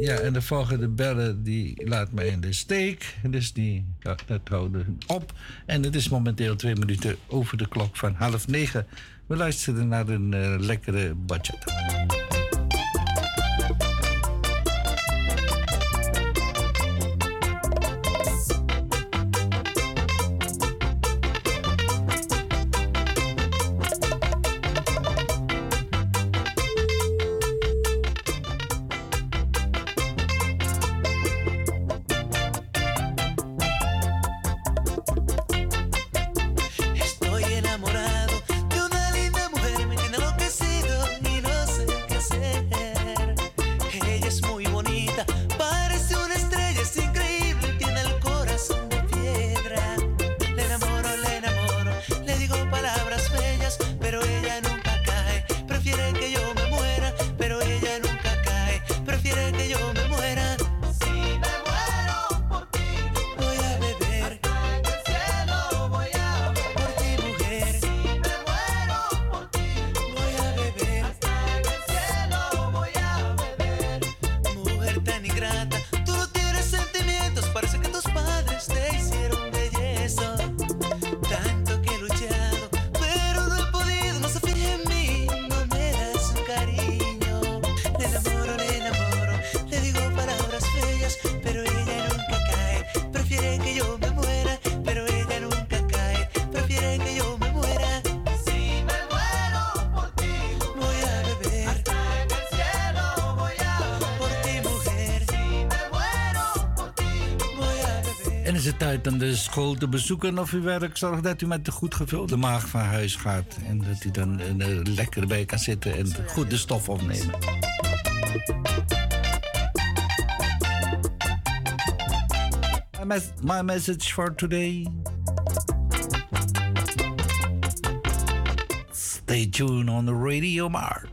Ja, en de volgende beller die laat mij in de steek. Dus die, ja, dat houden op. En het is momenteel twee minuten over de klok van half negen. We luisteren naar een eh, lekkere bachata. Om de school te bezoeken of uw werk? Zorg dat u met een goed gevulde maag van huis gaat. En dat u dan er lekker bij kan zitten en goed de stof opnemen. My, mes- my message for today. Stay tuned on the Radio Mart.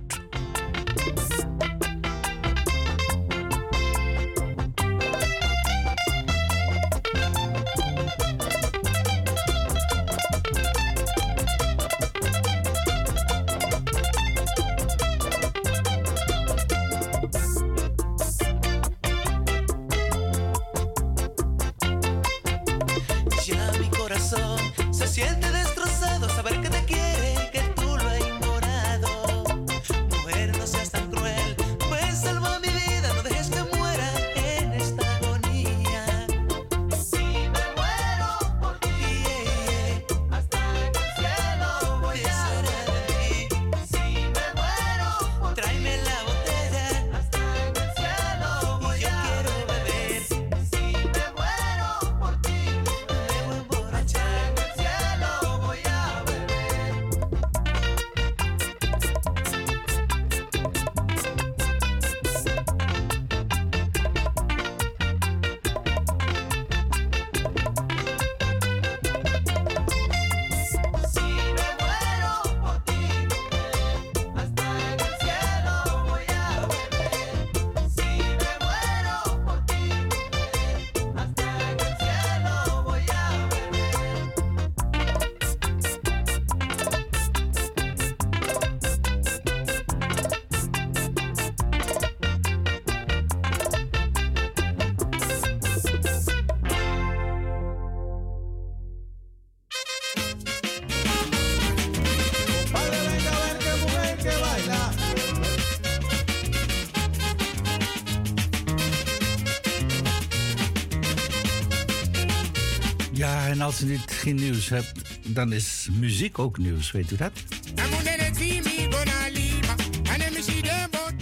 Als u niet geen nieuws hebt, dan is muziek ook nieuws, weet u dat?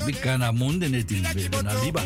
Bikana munde neti na liba.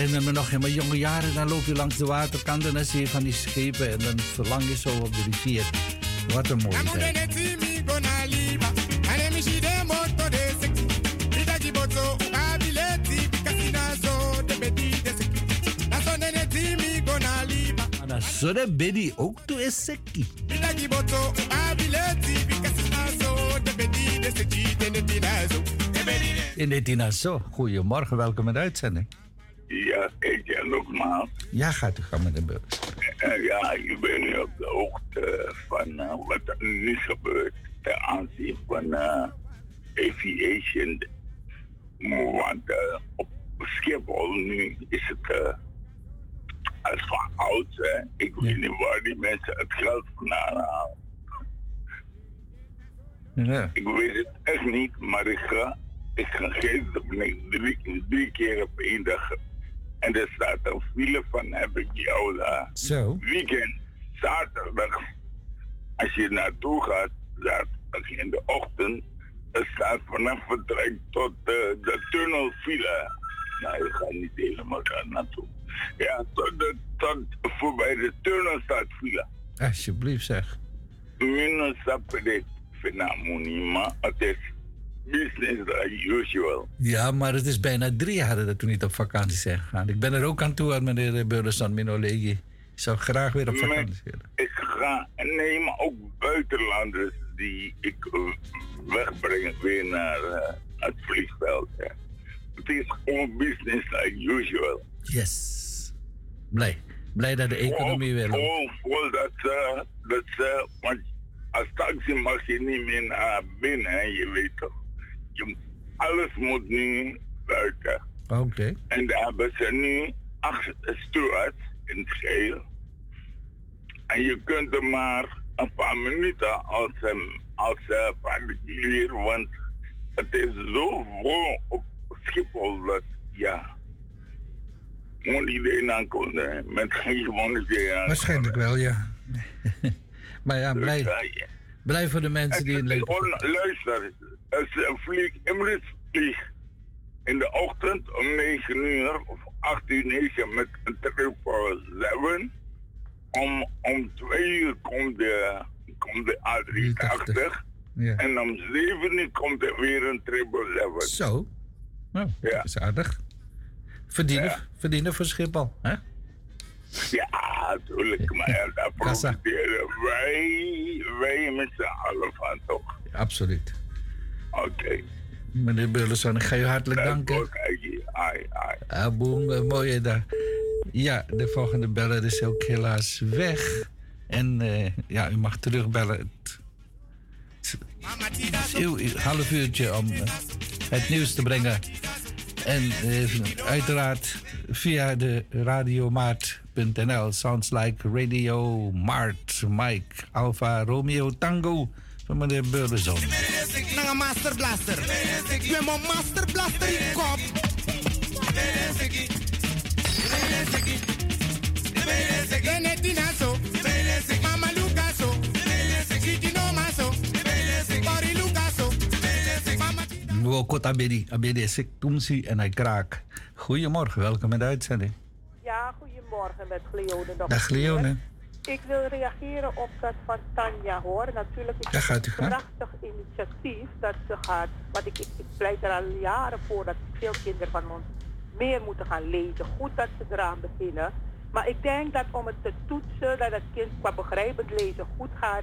Herinner me nog in mijn jonge jaren, dan loop je langs de waterkant en dan zie je van die schepen en dan verlang je zo op de rivier. Wat een mooie tijd. De bedi ook toe is sekkie. In de Tina zo. Goedemorgen, welkom in de uitzending. Ja, ik ja nogmaals. Ja, gaat u gaan met de beurs. En ja, je bent nu op de hoogte van eh, wat er nu gebeurt ten aanzien van eh, aviation. Want eh, op Schiphol nu is het als van oud. Hè. Ik weet niet waar die mensen het geld vandaan halen. Ja. Ik weet het echt niet, maar ik ga, ik ga geen drie, drie keer op één dag. En er staat een file van heb ik daar. Zo. Weekend, zaterdag. Als je naartoe gaat, zaterdag in de ochtend, er staat vanaf vertrek tot de, de tunnel file. Nou, je gaat niet helemaal daar naartoe. Ja, tot, de, tot voorbij de tunnel staat file. Alsjeblieft zeg. Minus sapere fenomeni, maar het is business as usual. Ja, maar het is bijna drie jaar dat we niet op vakantie zijn gegaan. Ik ben er ook aan toe aan meneer Burleson Minolegi. Ik zou graag weer op vakantie willen. Ik ga, nee, maar ook buitenlanders die ik eh, wegbreng weer naar eh, het vliegveld. Het is gewoon business as usual. Yes. Blij. Blij dat de economie weer loopt. Vol dat ze, dat ze, want als taxi mag je niet meer naar binnen, hè, je weet toch. Je, alles moet nu buiten. Oké. En daar hebben ze nu acht stewards in het geheel. En je kunt er maar een paar minuten als, als uh, particulier, want het is zo vol op Schiphol dat, ja, moet iedereen aankomen met geen gewone zee aan. Waarschijnlijk wel, ja. maar ja, blij, blij voor de mensen die in leven. Luister, als een vlieg, Emirates vliegt in de ochtend om 9 uur of 8 uur 9 met een 777. Om, om 2 uur komt de, komt de A380. Ja. En om 7 uur komt er weer een 777. Zo. Nou, dat is aardig. Verdienen, verdienen voor Schiphol, hè? Ja, natuurlijk. Maar ja, daar profiteren wij, wij met z'n allen van, toch? Absoluut. Oké. Meneer Burleson, ik ga u hartelijk danken. Ai, ai. Ah, boem, een mooie dag. Ja, de volgende beller is ook helaas weg. En eh, ja, u mag terugbellen. Uw half uurtje om eh, het nieuws te brengen. En eh, uiteraard via de radiomaart.nl. Sounds like Radio Mart. Mike Alpha Romeo Tango van meneer Burleson. Nanga Master Blaster. Ik ben mijn Master Blaster in kop. Benetina. Mama Luca Luca. Mama Abedi. Abedi is ik Tumsi en hij kraak. Goedemorgen, welkom in de uitzending. Ja, goedemorgen met Gleone. Dag een keer. Leone. Ik wil reageren op dat van Tanja hoor. Natuurlijk is Ja, het een prachtig initiatief dat ze gaat. Want ik, ik, ik pleit er al jaren voor dat veel kinderen van ons meer moeten gaan lezen. Goed dat ze eraan beginnen. Maar ik denk dat om het te toetsen, dat het kind qua begrijpend lezen goed gaat,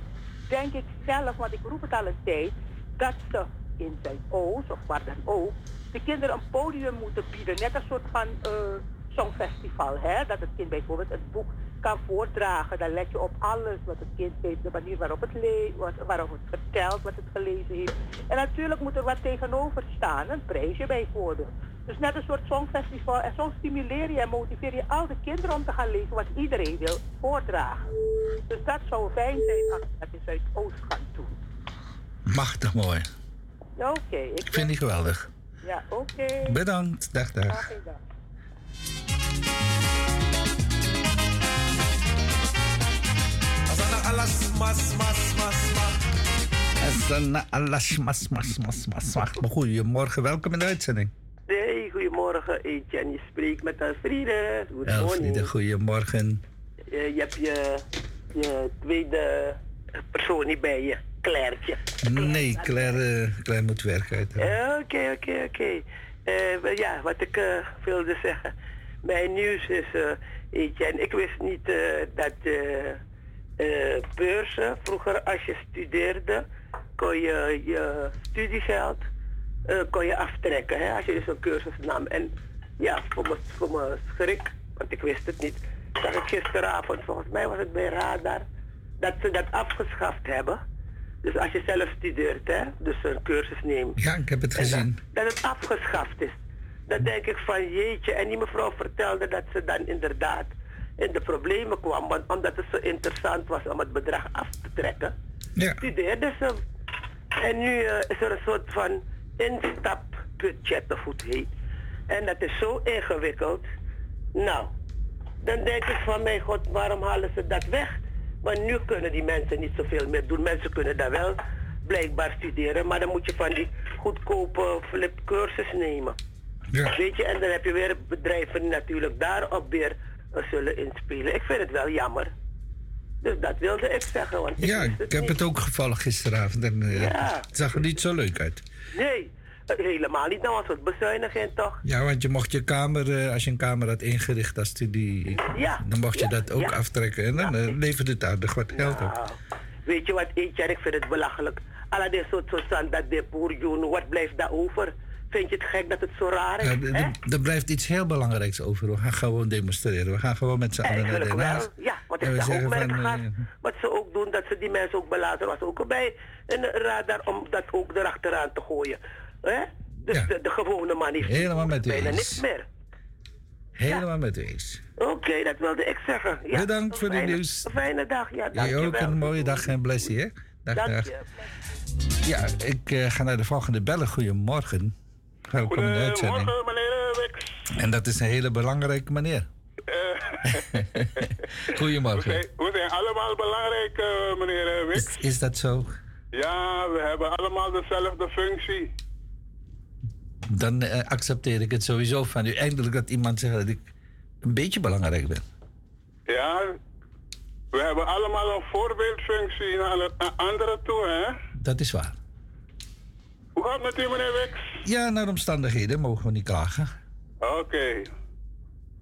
denk ik zelf, want ik roep het al een tijd, dat ze in zijn Oost of waar dan ook, de kinderen een podium moeten bieden. Net een soort van eh, Songfestival. Hè? Dat het kind bijvoorbeeld het boek kan voordragen. Dan let je op alles wat het kind weet, de manier waarop het, le wat, waarop het vertelt, wat het gelezen heeft. En natuurlijk moet er wat tegenover staan, een prijsje bijvoorbeeld. Dus net een soort songfestival. En zo stimuleer je en motiveer je al de kinderen om te gaan lezen wat iedereen wil voordragen. Dus dat zou fijn zijn als we dat in Zuidoost gaan doen. Machtig mooi. Oké. ik Ik vind die geweldig. Ja, oké. Bedankt. Dag, dag. Graag gedaan. Alas mas mas mas mas. Mas mas mas mas mas. Goedemorgen, welkom in de uitzending. Hey, goedemorgen Etienne. Je spreekt met Elfriede. Elfriede, morning. goedemorgen. Je, je hebt je, je tweede persoon niet bij je, Clairtje. Nee, Claire, eh, Claire moet werken uit. Eh, Oké, oké, oké. Eh, Ja, wat ik eh, wilde zeggen. Mijn nieuws is, eh Etienne, ik wist niet eh, dat eh, beurzen, vroeger als je studeerde, kon je je studiegeld eh, kon je aftrekken. Hè, als je dus een cursus nam. En ja, voor mijn, voor mijn schrik, want ik wist het niet, zag ik gisteravond, volgens mij was het bij Radar, dat ze dat afgeschaft hebben. Dus als je zelf studeert, hè, dus een cursus neemt. Ja, ik heb het gezien. Dat het afgeschaft is. Dan denk ik van jeetje. En die mevrouw vertelde dat ze dan inderdaad in de problemen kwam. Want omdat het zo interessant was om het bedrag af te trekken, ja. studeerde ze. En nu eh, is er een soort van instapbudget of hoe het heet. En dat is zo ingewikkeld. Nou, dan denk ik van mijn god, waarom halen ze dat weg? Want nu kunnen die mensen niet zoveel meer doen. Mensen kunnen daar wel blijkbaar studeren, maar dan moet je van die goedkope flipcursus nemen. Weet je, en dan heb je weer bedrijven die natuurlijk daarop weer eh, zullen inspelen. Ik vind het wel jammer. Dus dat wilde ik zeggen. Want ik Ja, ik heb niet. het ook gevallen gisteravond en eh, Ja. het zag er niet zo leuk uit. Nee, eh, helemaal niet. Nou was het bezuiniging toch? Ja, want je mocht je kamer, eh, als je een kamer had ingericht als studie, Ja. dan mocht je Ja, dat ook aftrekken. En dan eh, leverde het aardig wat geld op. Nou, weet je wat, Etienne, ik vind het belachelijk. Alla dit soort zo dat de boerjoen, wat blijft daar over? Vind je het gek dat het zo raar is? Ja, hè? er blijft iets heel belangrijks over. We gaan gewoon demonstreren. We gaan gewoon met z'n allen naar Den. Haag. Ja, want En ik zag ook van, merkgas. eh, Wat ze ook doen, dat ze die mensen ook belaten, was ook bij een radar om dat ook erachteraan te gooien. hè? Dus de, de gewone man heeft Helemaal met u bijna niks meer. Helemaal met u eens. Oké, dat wilde ik zeggen. Ja, Bedankt voor de fijne- nieuws. Fijne dag, ja, Jij ook een mooie dag en blessie, hè? Dag, Dank dag. Ja, ik eh, ga naar de volgende bellen. Goedemorgen. Welkom in de uitzending. Goedemorgen, meneer Wix. En dat is een hele belangrijke meneer. Goedemorgen. We zijn, we zijn allemaal belangrijk, eh, meneer eh, Wix. Is, is dat zo? Ja, we hebben allemaal dezelfde functie. Dan eh, accepteer ik het sowieso van u. Eindelijk dat iemand zegt dat ik een beetje belangrijk ben. Ja, we hebben allemaal een voorbeeldfunctie naar, de- naar anderen toe, hè? Dat is waar. Hoe gaat het met u, meneer Wix? Ja, naar omstandigheden mogen we niet klagen. Oké.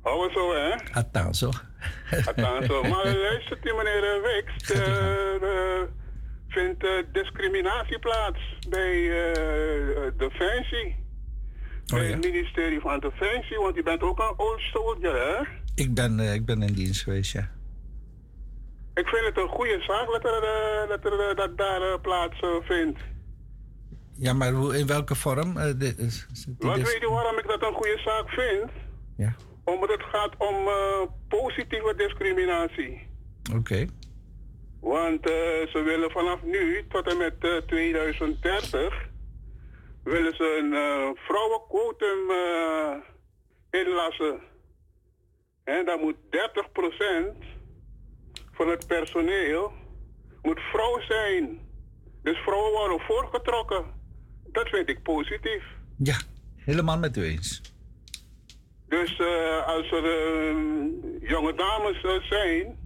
Hou we zo, hè? Althans, zo. Maar luistert u, meneer eh, Wix, er eh, vindt eh, discriminatie plaats bij eh, Defensie. bij het ministerie van Defensie, want u bent ook een old soldier, hè? Ik ben, eh, ik ben in dienst geweest, ja. Ik vind het een goede zaak dat, er, eh, dat, er, eh, dat daar eh, plaats eh, vindt. Ja, maar hoe, in welke vorm? eh, is- dis- weet u waarom ik dat een goede zaak vind? Ja. Omdat het gaat om eh, positieve discriminatie. Oké. Want eh, ze willen vanaf nu tot en met eh, 2030 willen ze een vrouwenquotum inlassen. En dan moet 30% van het personeel moet vrouw zijn. Dus vrouwen worden voorgetrokken. Dat vind ik positief. Ja, helemaal met u eens. Dus eh, als er eh, jonge dames eh, zijn,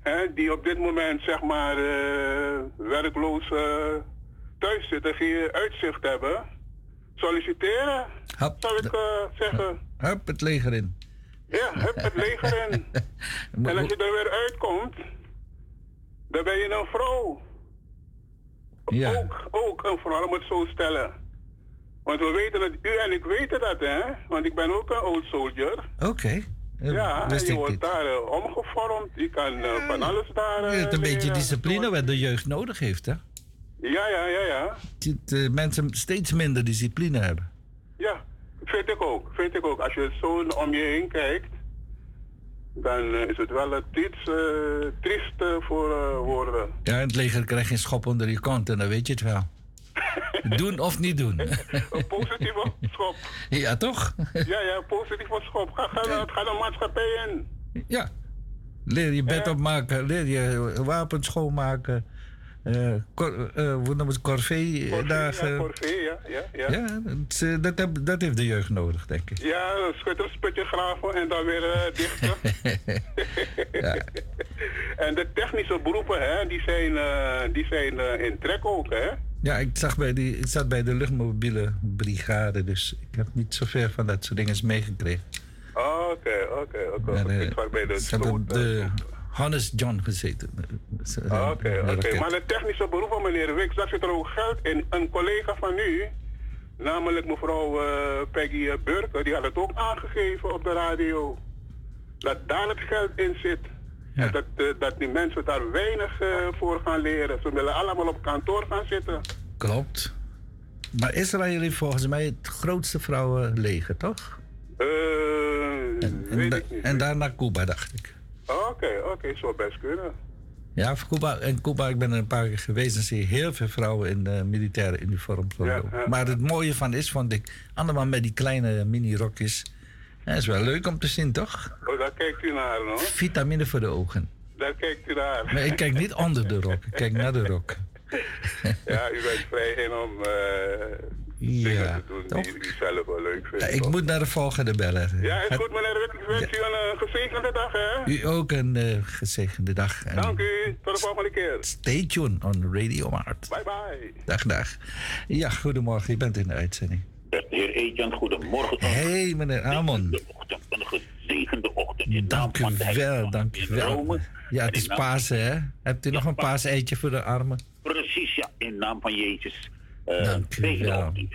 hè, die op dit moment zeg maar werkloos thuis zitten, geen uitzicht hebben, solliciteren, Hap, zou ik zeggen. Hup, het leger in. Ja, heb het leger in. En als je er weer uitkomt, dan ben je een vrouw. Ja. Ook, ook een vrouw, om het zo stellen. Want we weten het, u en ik weten dat, hè? Want ik ben ook een old soldier. Oké. Eh, ja, en je wordt daar eh, omgevormd. Je kan eh, van alles daar. Je hebt een beetje discipline wat de jeugd nodig heeft, hè? Ja, ja, ja, ja. Dat mensen steeds minder discipline hebben. Ja, vind ik ook. Vind ik ook. Als je zo om je heen kijkt, dan eh, is het wel een iets eh, triest eh, voor eh, woorden. Ja, in het leger krijg je schop onder je kont en dan weet je het wel. doen of niet doen. Een positieve schop. ja, toch? Ja, ja, positieve schop. Ga, ga, ga de maatschappij in. Ja. Leer je bed opmaken, leer je wapens schoonmaken. Eh cor, eh, hoe noemen ze corvée-dagen. Ja, corvée, ja, ja, ja. Ja, dat, eh, dat, heb- dat heeft de jeugd nodig, denk ik. Ja, een schuttersputje graven en dan weer eh, dichten. En de technische beroepen, hè, die zijn, eh, die zijn eh, in trek ook, hè? Ja, ik, zag bij die, ik zat bij de luchtmobiele brigade, dus ik heb niet zoveel van dat soort dingen meegekregen. Oké, oké, oké. Eh, Ik vaak bij de eh, de Hannes John gezeten. Ah, Oké, Een oké. raket. Maar de technische beroepen, meneer Wicks, daar zit er ook geld in. Een collega van u, namelijk mevrouw eh, Peggy eh, Burker, die had het ook aangegeven op de radio. Dat daar het geld in zit. En dat, eh, dat die mensen daar weinig eh, voor gaan leren. Ze willen allemaal op kantoor gaan zitten. Klopt. Maar Israël heeft volgens mij het grootste vrouwenleger, toch? Eh, En, weet ik niet. en daarna Cuba, dacht ik. Oké, oké, zou best kunnen. Ja, voor Cuba, en Cuba, ik ben er een paar keer geweest en zie heel veel vrouwen in de militaire uniform. ja. Maar het mooie van is, vond ik, allemaal met die kleine mini-rokjes. Dat is wel leuk om te zien, toch? Oh, daar kijkt u naar, no? Vitamine voor de ogen. Daar kijkt u naar. Maar ik kijk niet onder de rok, ik kijk naar de rok. Ja, u bent vrij in om eh dingen Ja, doen toch? die, die zelf wel leuk vindt. Ja, ik moet naar de volgende bellen. Ja, is goed meneer Witt. Ik wens u een gezegende dag, hè? U ook een eh, gezegende dag. En Dank u. Tot de volgende keer. Stay tuned on Radio Mart. Bye bye. Dag, dag. Ja, goedemorgen, je bent in de uitzending. Beste heer Eetjan, goedemorgen. Hey, meneer Amon. Een gezegende ochtend. In Dank u wel, dank u wel. Ja, het is Pasen, hè? Hebt u nog een paaseitje voor de armen? Precies, ja. In naam van Jezus. Uh, u wel. Een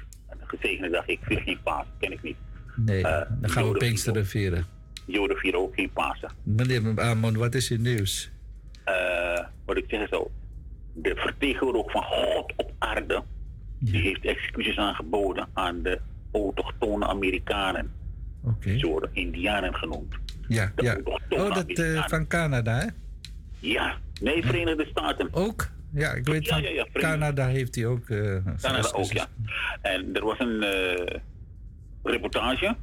gezegende dag. Ik vier geen Pasen, ken ik niet. Nee, Eh, dan gaan we Pinksteren vieren. Joden vieren ook geen Pasen. Meneer Amon, wat is uw nieuws? Eh, wat ik zeg zo. De vertegenwoordiger van God op aarde. Die heeft excuses aangeboden aan de autochtone Amerikanen. Oké. Ze worden Indianen genoemd. Ja, ja. Oh, dat eh, van Canada, hè? Ja, nee, Verenigde Staten. Ook? Ja, ik weet Ja, van ja, Canada heeft hij ook... eh, Canada ook, ja. En er was een eh, reportage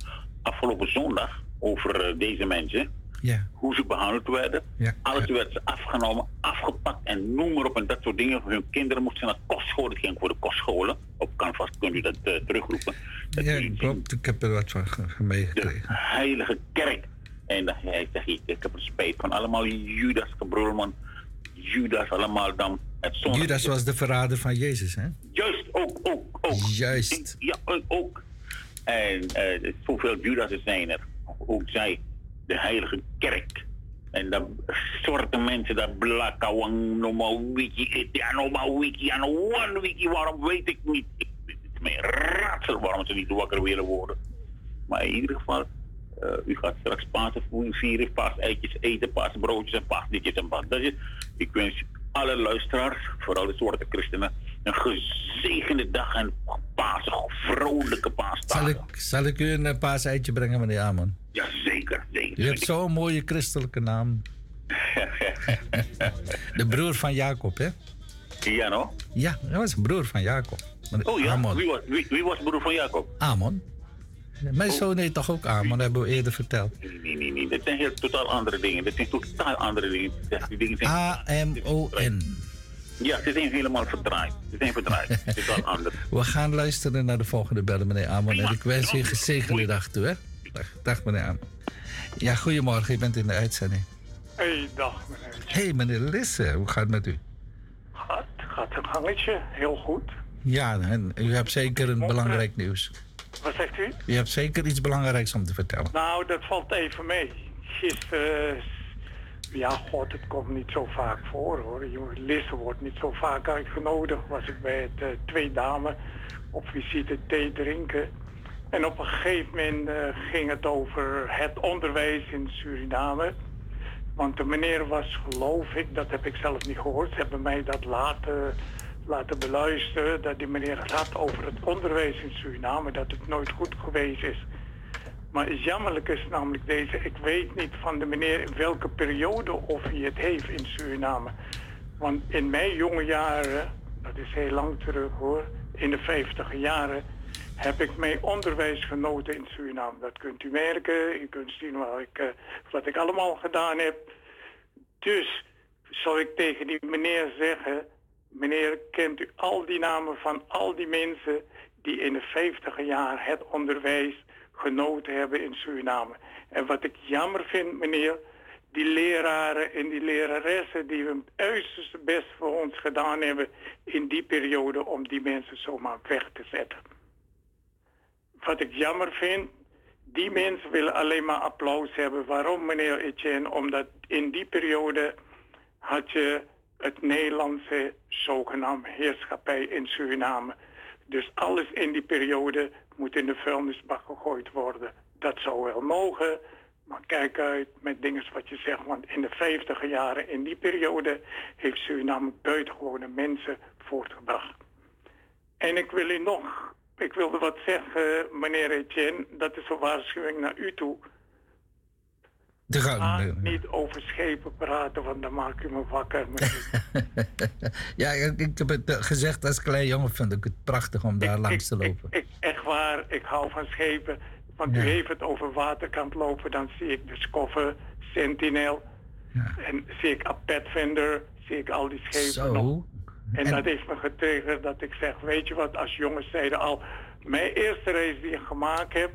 afgelopen zondag over eh, deze mensen. Ja. Hoe ze behandeld werden. Ja. Alles werd ze afgenomen, afgepakt en noem maar op. En dat soort dingen. Hun kinderen moesten naar kostscholen. Het ging voor de kostscholen. Op Canvas kunt u dat eh, terugroepen. Dat Ja, klopt. Ik heb er wat van ge- meegekregen. heilige kerk. En dan hij zegt, ik, heb er spijt van allemaal Judas, broerman. Judas allemaal dan. Het zondag- Judas was de verrader van Jezus, hè? Juist, ook, ook, ook. Juist. Ja, ook. En eh zoveel Judasen zijn er. Ook zij, de heilige kerk. En dan soorten mensen, dat blakawang, normaal wiki, normaal wiki, ja, one wiki, waarom weet ik niet. Ik, het is mijn raadsel waarom ze niet wakker willen worden. Maar in ieder geval, eh, u gaat straks Pasen vieren, paaseitjes eten, paasbroodjes en paasditjes en paas. Dat is, ik wens alle luisteraars, vooral de zwarte christenen, een gezegende dag en Pasen, vrolijke paasdagen. Zal ik, zal ik u een eh, paaseitje brengen, meneer Amon? Ja, zeker, zeker. U hebt zo'n mooie christelijke naam. De broer van Jacob, hè? Ja, no? Ja, hij was een broer van Jacob. Oh ja, Amon. wie was, wie, wie was broer van Jacob? Amon. Mijn zoon heet toch ook Amon, hebben we eerder verteld. Nee, nee, nee, dat zijn heel totaal andere dingen. Dat zijn totaal andere dingen. Dat- Die dingen zijn... A-M-O-N. Ja, ze zijn helemaal verdraaid. Ze zijn verdraaid. totaal anders. We gaan luisteren naar de volgende bellen, meneer Amon. En ik wens u een gezegende dag toe, hè? Dag, dag meneer Amon. Ja, goedemorgen, je bent in de uitzending. Hey, dag meneer. Hé, hey, meneer Lisse, hoe gaat het met u? Gaat, gaat een gangetje, heel goed. Ja, en u hebt zeker een belangrijk nieuws. Wat zegt u? U hebt zeker iets belangrijks om te vertellen. Nou, dat valt even mee. Gisteren Ja, god, het komt niet zo vaak voor hoor. Je- Lisse wordt niet zo vaak uitgenodigd. Was ik bij het eh, twee dames op visite thee drinken. En op een gegeven moment eh, ging het over het onderwijs in Suriname. Want de meneer was, geloof ik, dat heb ik zelf niet gehoord. Ze hebben mij dat laten, laten beluisteren. Dat die meneer het had over het onderwijs in Suriname. Dat het nooit goed geweest is. Maar jammerlijk is namelijk deze. Ik weet niet van de meneer in welke periode of hij het heeft in Suriname. Want in mijn jonge jaren, dat is heel lang terug hoor, in de 50 jaren, heb ik mijn onderwijs genoten in Suriname. Dat kunt u merken. U kunt zien wat ik, eh, wat ik allemaal gedaan heb. Dus zou ik tegen die meneer zeggen, meneer, kent u al die namen van al die mensen die in de 50 jaar het onderwijs genoten hebben in Suriname. En wat ik jammer vind, meneer, die leraren en die leraressen die hun uiterste best voor ons gedaan hebben in die periode om die mensen zomaar weg te zetten. Wat ik jammer vind, die mensen willen alleen maar applaus hebben. Waarom, meneer Etienne? Omdat in die periode had je het Nederlandse zogenaamde heerschappij in Suriname. Dus alles in die periode moet in de vuilnisbak gegooid worden. Dat zou wel mogen, maar kijk uit met dingen wat je zegt. Want in de 50 jaren, in die periode, heeft Suriname buitengewone mensen voortgebracht. En ik wil u nog, ik wilde wat zeggen, meneer Etienne. Dat is een waarschuwing naar u toe. De gang. niet over schepen praten, want dan maak u me wakker. ja, ik, ik heb het eh, gezegd als klein jongen vind ik het prachtig om daar langs te lopen. Ik, echt waar, ik hou van schepen. Want u Ja. heeft het over waterkant lopen, dan zie ik de Skoffer, Sentinel. En zie ik Pathfinder, zie ik al die schepen Zo. nog. En, En- dat heeft me getriggerd dat ik zeg, weet je wat, als jongens zeiden al... Mijn eerste reis die ik gemaakt heb,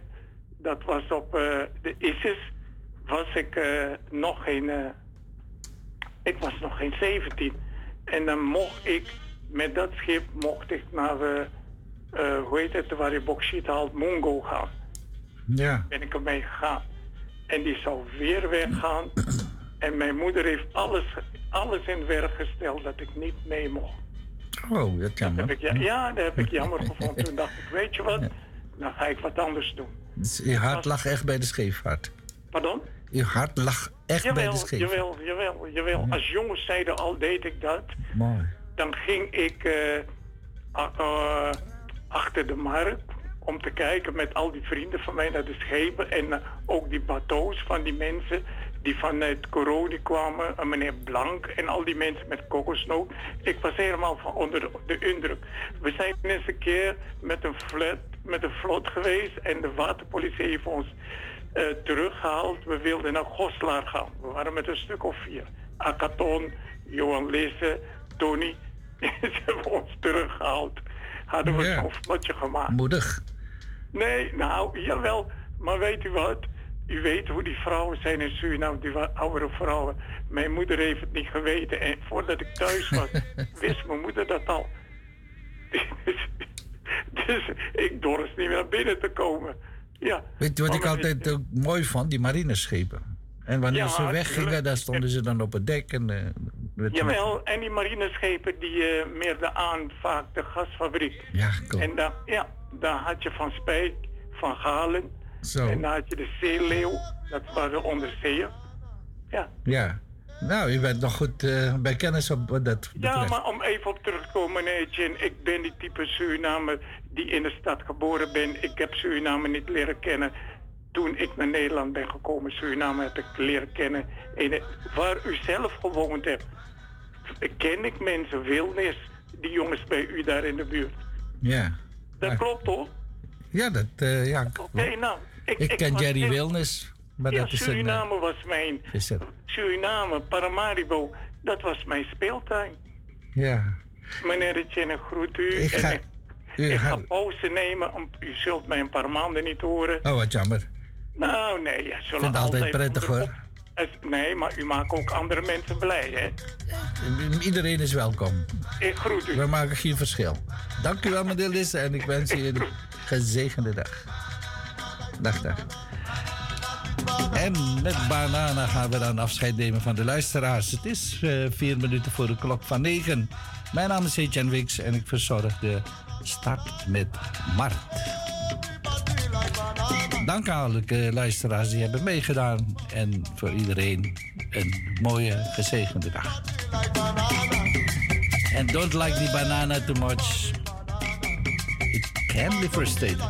dat was op eh, de ISIS. Was ik eh, nog geen... eh, ik was nog geen 17. En dan mocht ik, met dat schip, mocht ik naar, eh, hoe heet het, waar je bauxiet haalt, Mongo gaan. Ja. Ben ik ermee gegaan. En die zou weer weggaan. En mijn moeder heeft alles, alles in werk gesteld dat ik niet mee mocht. Oh, dat jammer. Heb ik, ja, dat heb ik jammer gevonden. Toen dacht ik, weet je wat, dan ga ik wat anders doen. Dus je hart lag echt bij de scheepvaart. Pardon? Je hart lag echt bij de Jawel, scheepvaart. jawel, jawel, jawel. Als jongens zeiden al, deed ik dat. Mooi. Dan ging ik eh, eh, achter de markt om te kijken met al die vrienden van mij naar de schepen. En eh, ook die bateaus van die mensen die vanuit Coroni kwamen. En meneer Blank en al die mensen met kokosnoot. Ik was helemaal van onder de indruk. We zijn eens een keer met een, flat, met een vlot geweest en de waterpolitie heeft ons eh, teruggehaald. We wilden naar Goslar gaan. We waren met een stuk of vier. Akaton, Johan Lisse, Tony. Ze hebben ons teruggehaald. Hadden we Ja. zo'n vlotje gemaakt. Moedig. Nee, nou, jawel. Maar weet u wat? U weet hoe die vrouwen zijn in Suriname, die oudere vrouwen. Mijn moeder heeft het niet geweten. En voordat ik thuis was, wist mijn moeder dat al. dus ik dorst niet meer naar binnen te komen. Ja. Weet je wat ik Maar altijd ook mooi vond? Die marineschepen. En wanneer Ja, ze weggingen, tuurlijk. dan stonden ze dan op het dek. En, eh, ze- Jawel, en die marineschepen die eh meerden aan vaak de gasfabriek. Ja, klopt. En dan, ja, dan had je Van Spijk, Van Galen. Zo. En dan had je de Zeeleeuw, dat waren onderzeeën. Ja. Ja. Nou, je bent nog goed eh, bij kennis op dat betreft. Ja, maar om even op terug te komen, meneer. Ik ben die type Surinamer die in de stad geboren ben. Ik heb Suriname niet leren kennen. Toen ik naar Nederland ben gekomen, Suriname heb ik leren kennen. In waar u zelf gewoond hebt. Ken ik mensen, Wilnis, die jongens bij u daar in de buurt. Ja. Dat Ja. klopt toch? Ja, dat, eh, ja. Oké, nou. Ik, Ik ken Jerry Wilnis. Maar ja, dat is een... eh, Suriname was mijn... is het. Suriname, Paramaribo, dat was mijn speeltuin. Ja. Meneer Etienne, groet u. Ik ga- En ik, ga pauze nemen. Om, u zult mij een paar maanden niet horen. Oh, wat jammer. Nou, nee. Zullen vind het altijd prettig hoor. Nee, maar u maakt ook andere mensen blij, hè? Iedereen is welkom. Ik groet u. We maken geen verschil. Dank u wel, meneer Lisse. En ik wens u een gezegende dag. Dag, dag. En met Banana gaan we dan afscheid nemen van de luisteraars. Het is eh, vier minuten voor de klok van negen. Mijn naam is Etienne Wix en ik verzorg de start met Mart. Dank aan alle eh, luisteraars die hebben meegedaan. En voor iedereen een mooie, gezegende dag. And don't like the banana too much. It can be frustrating.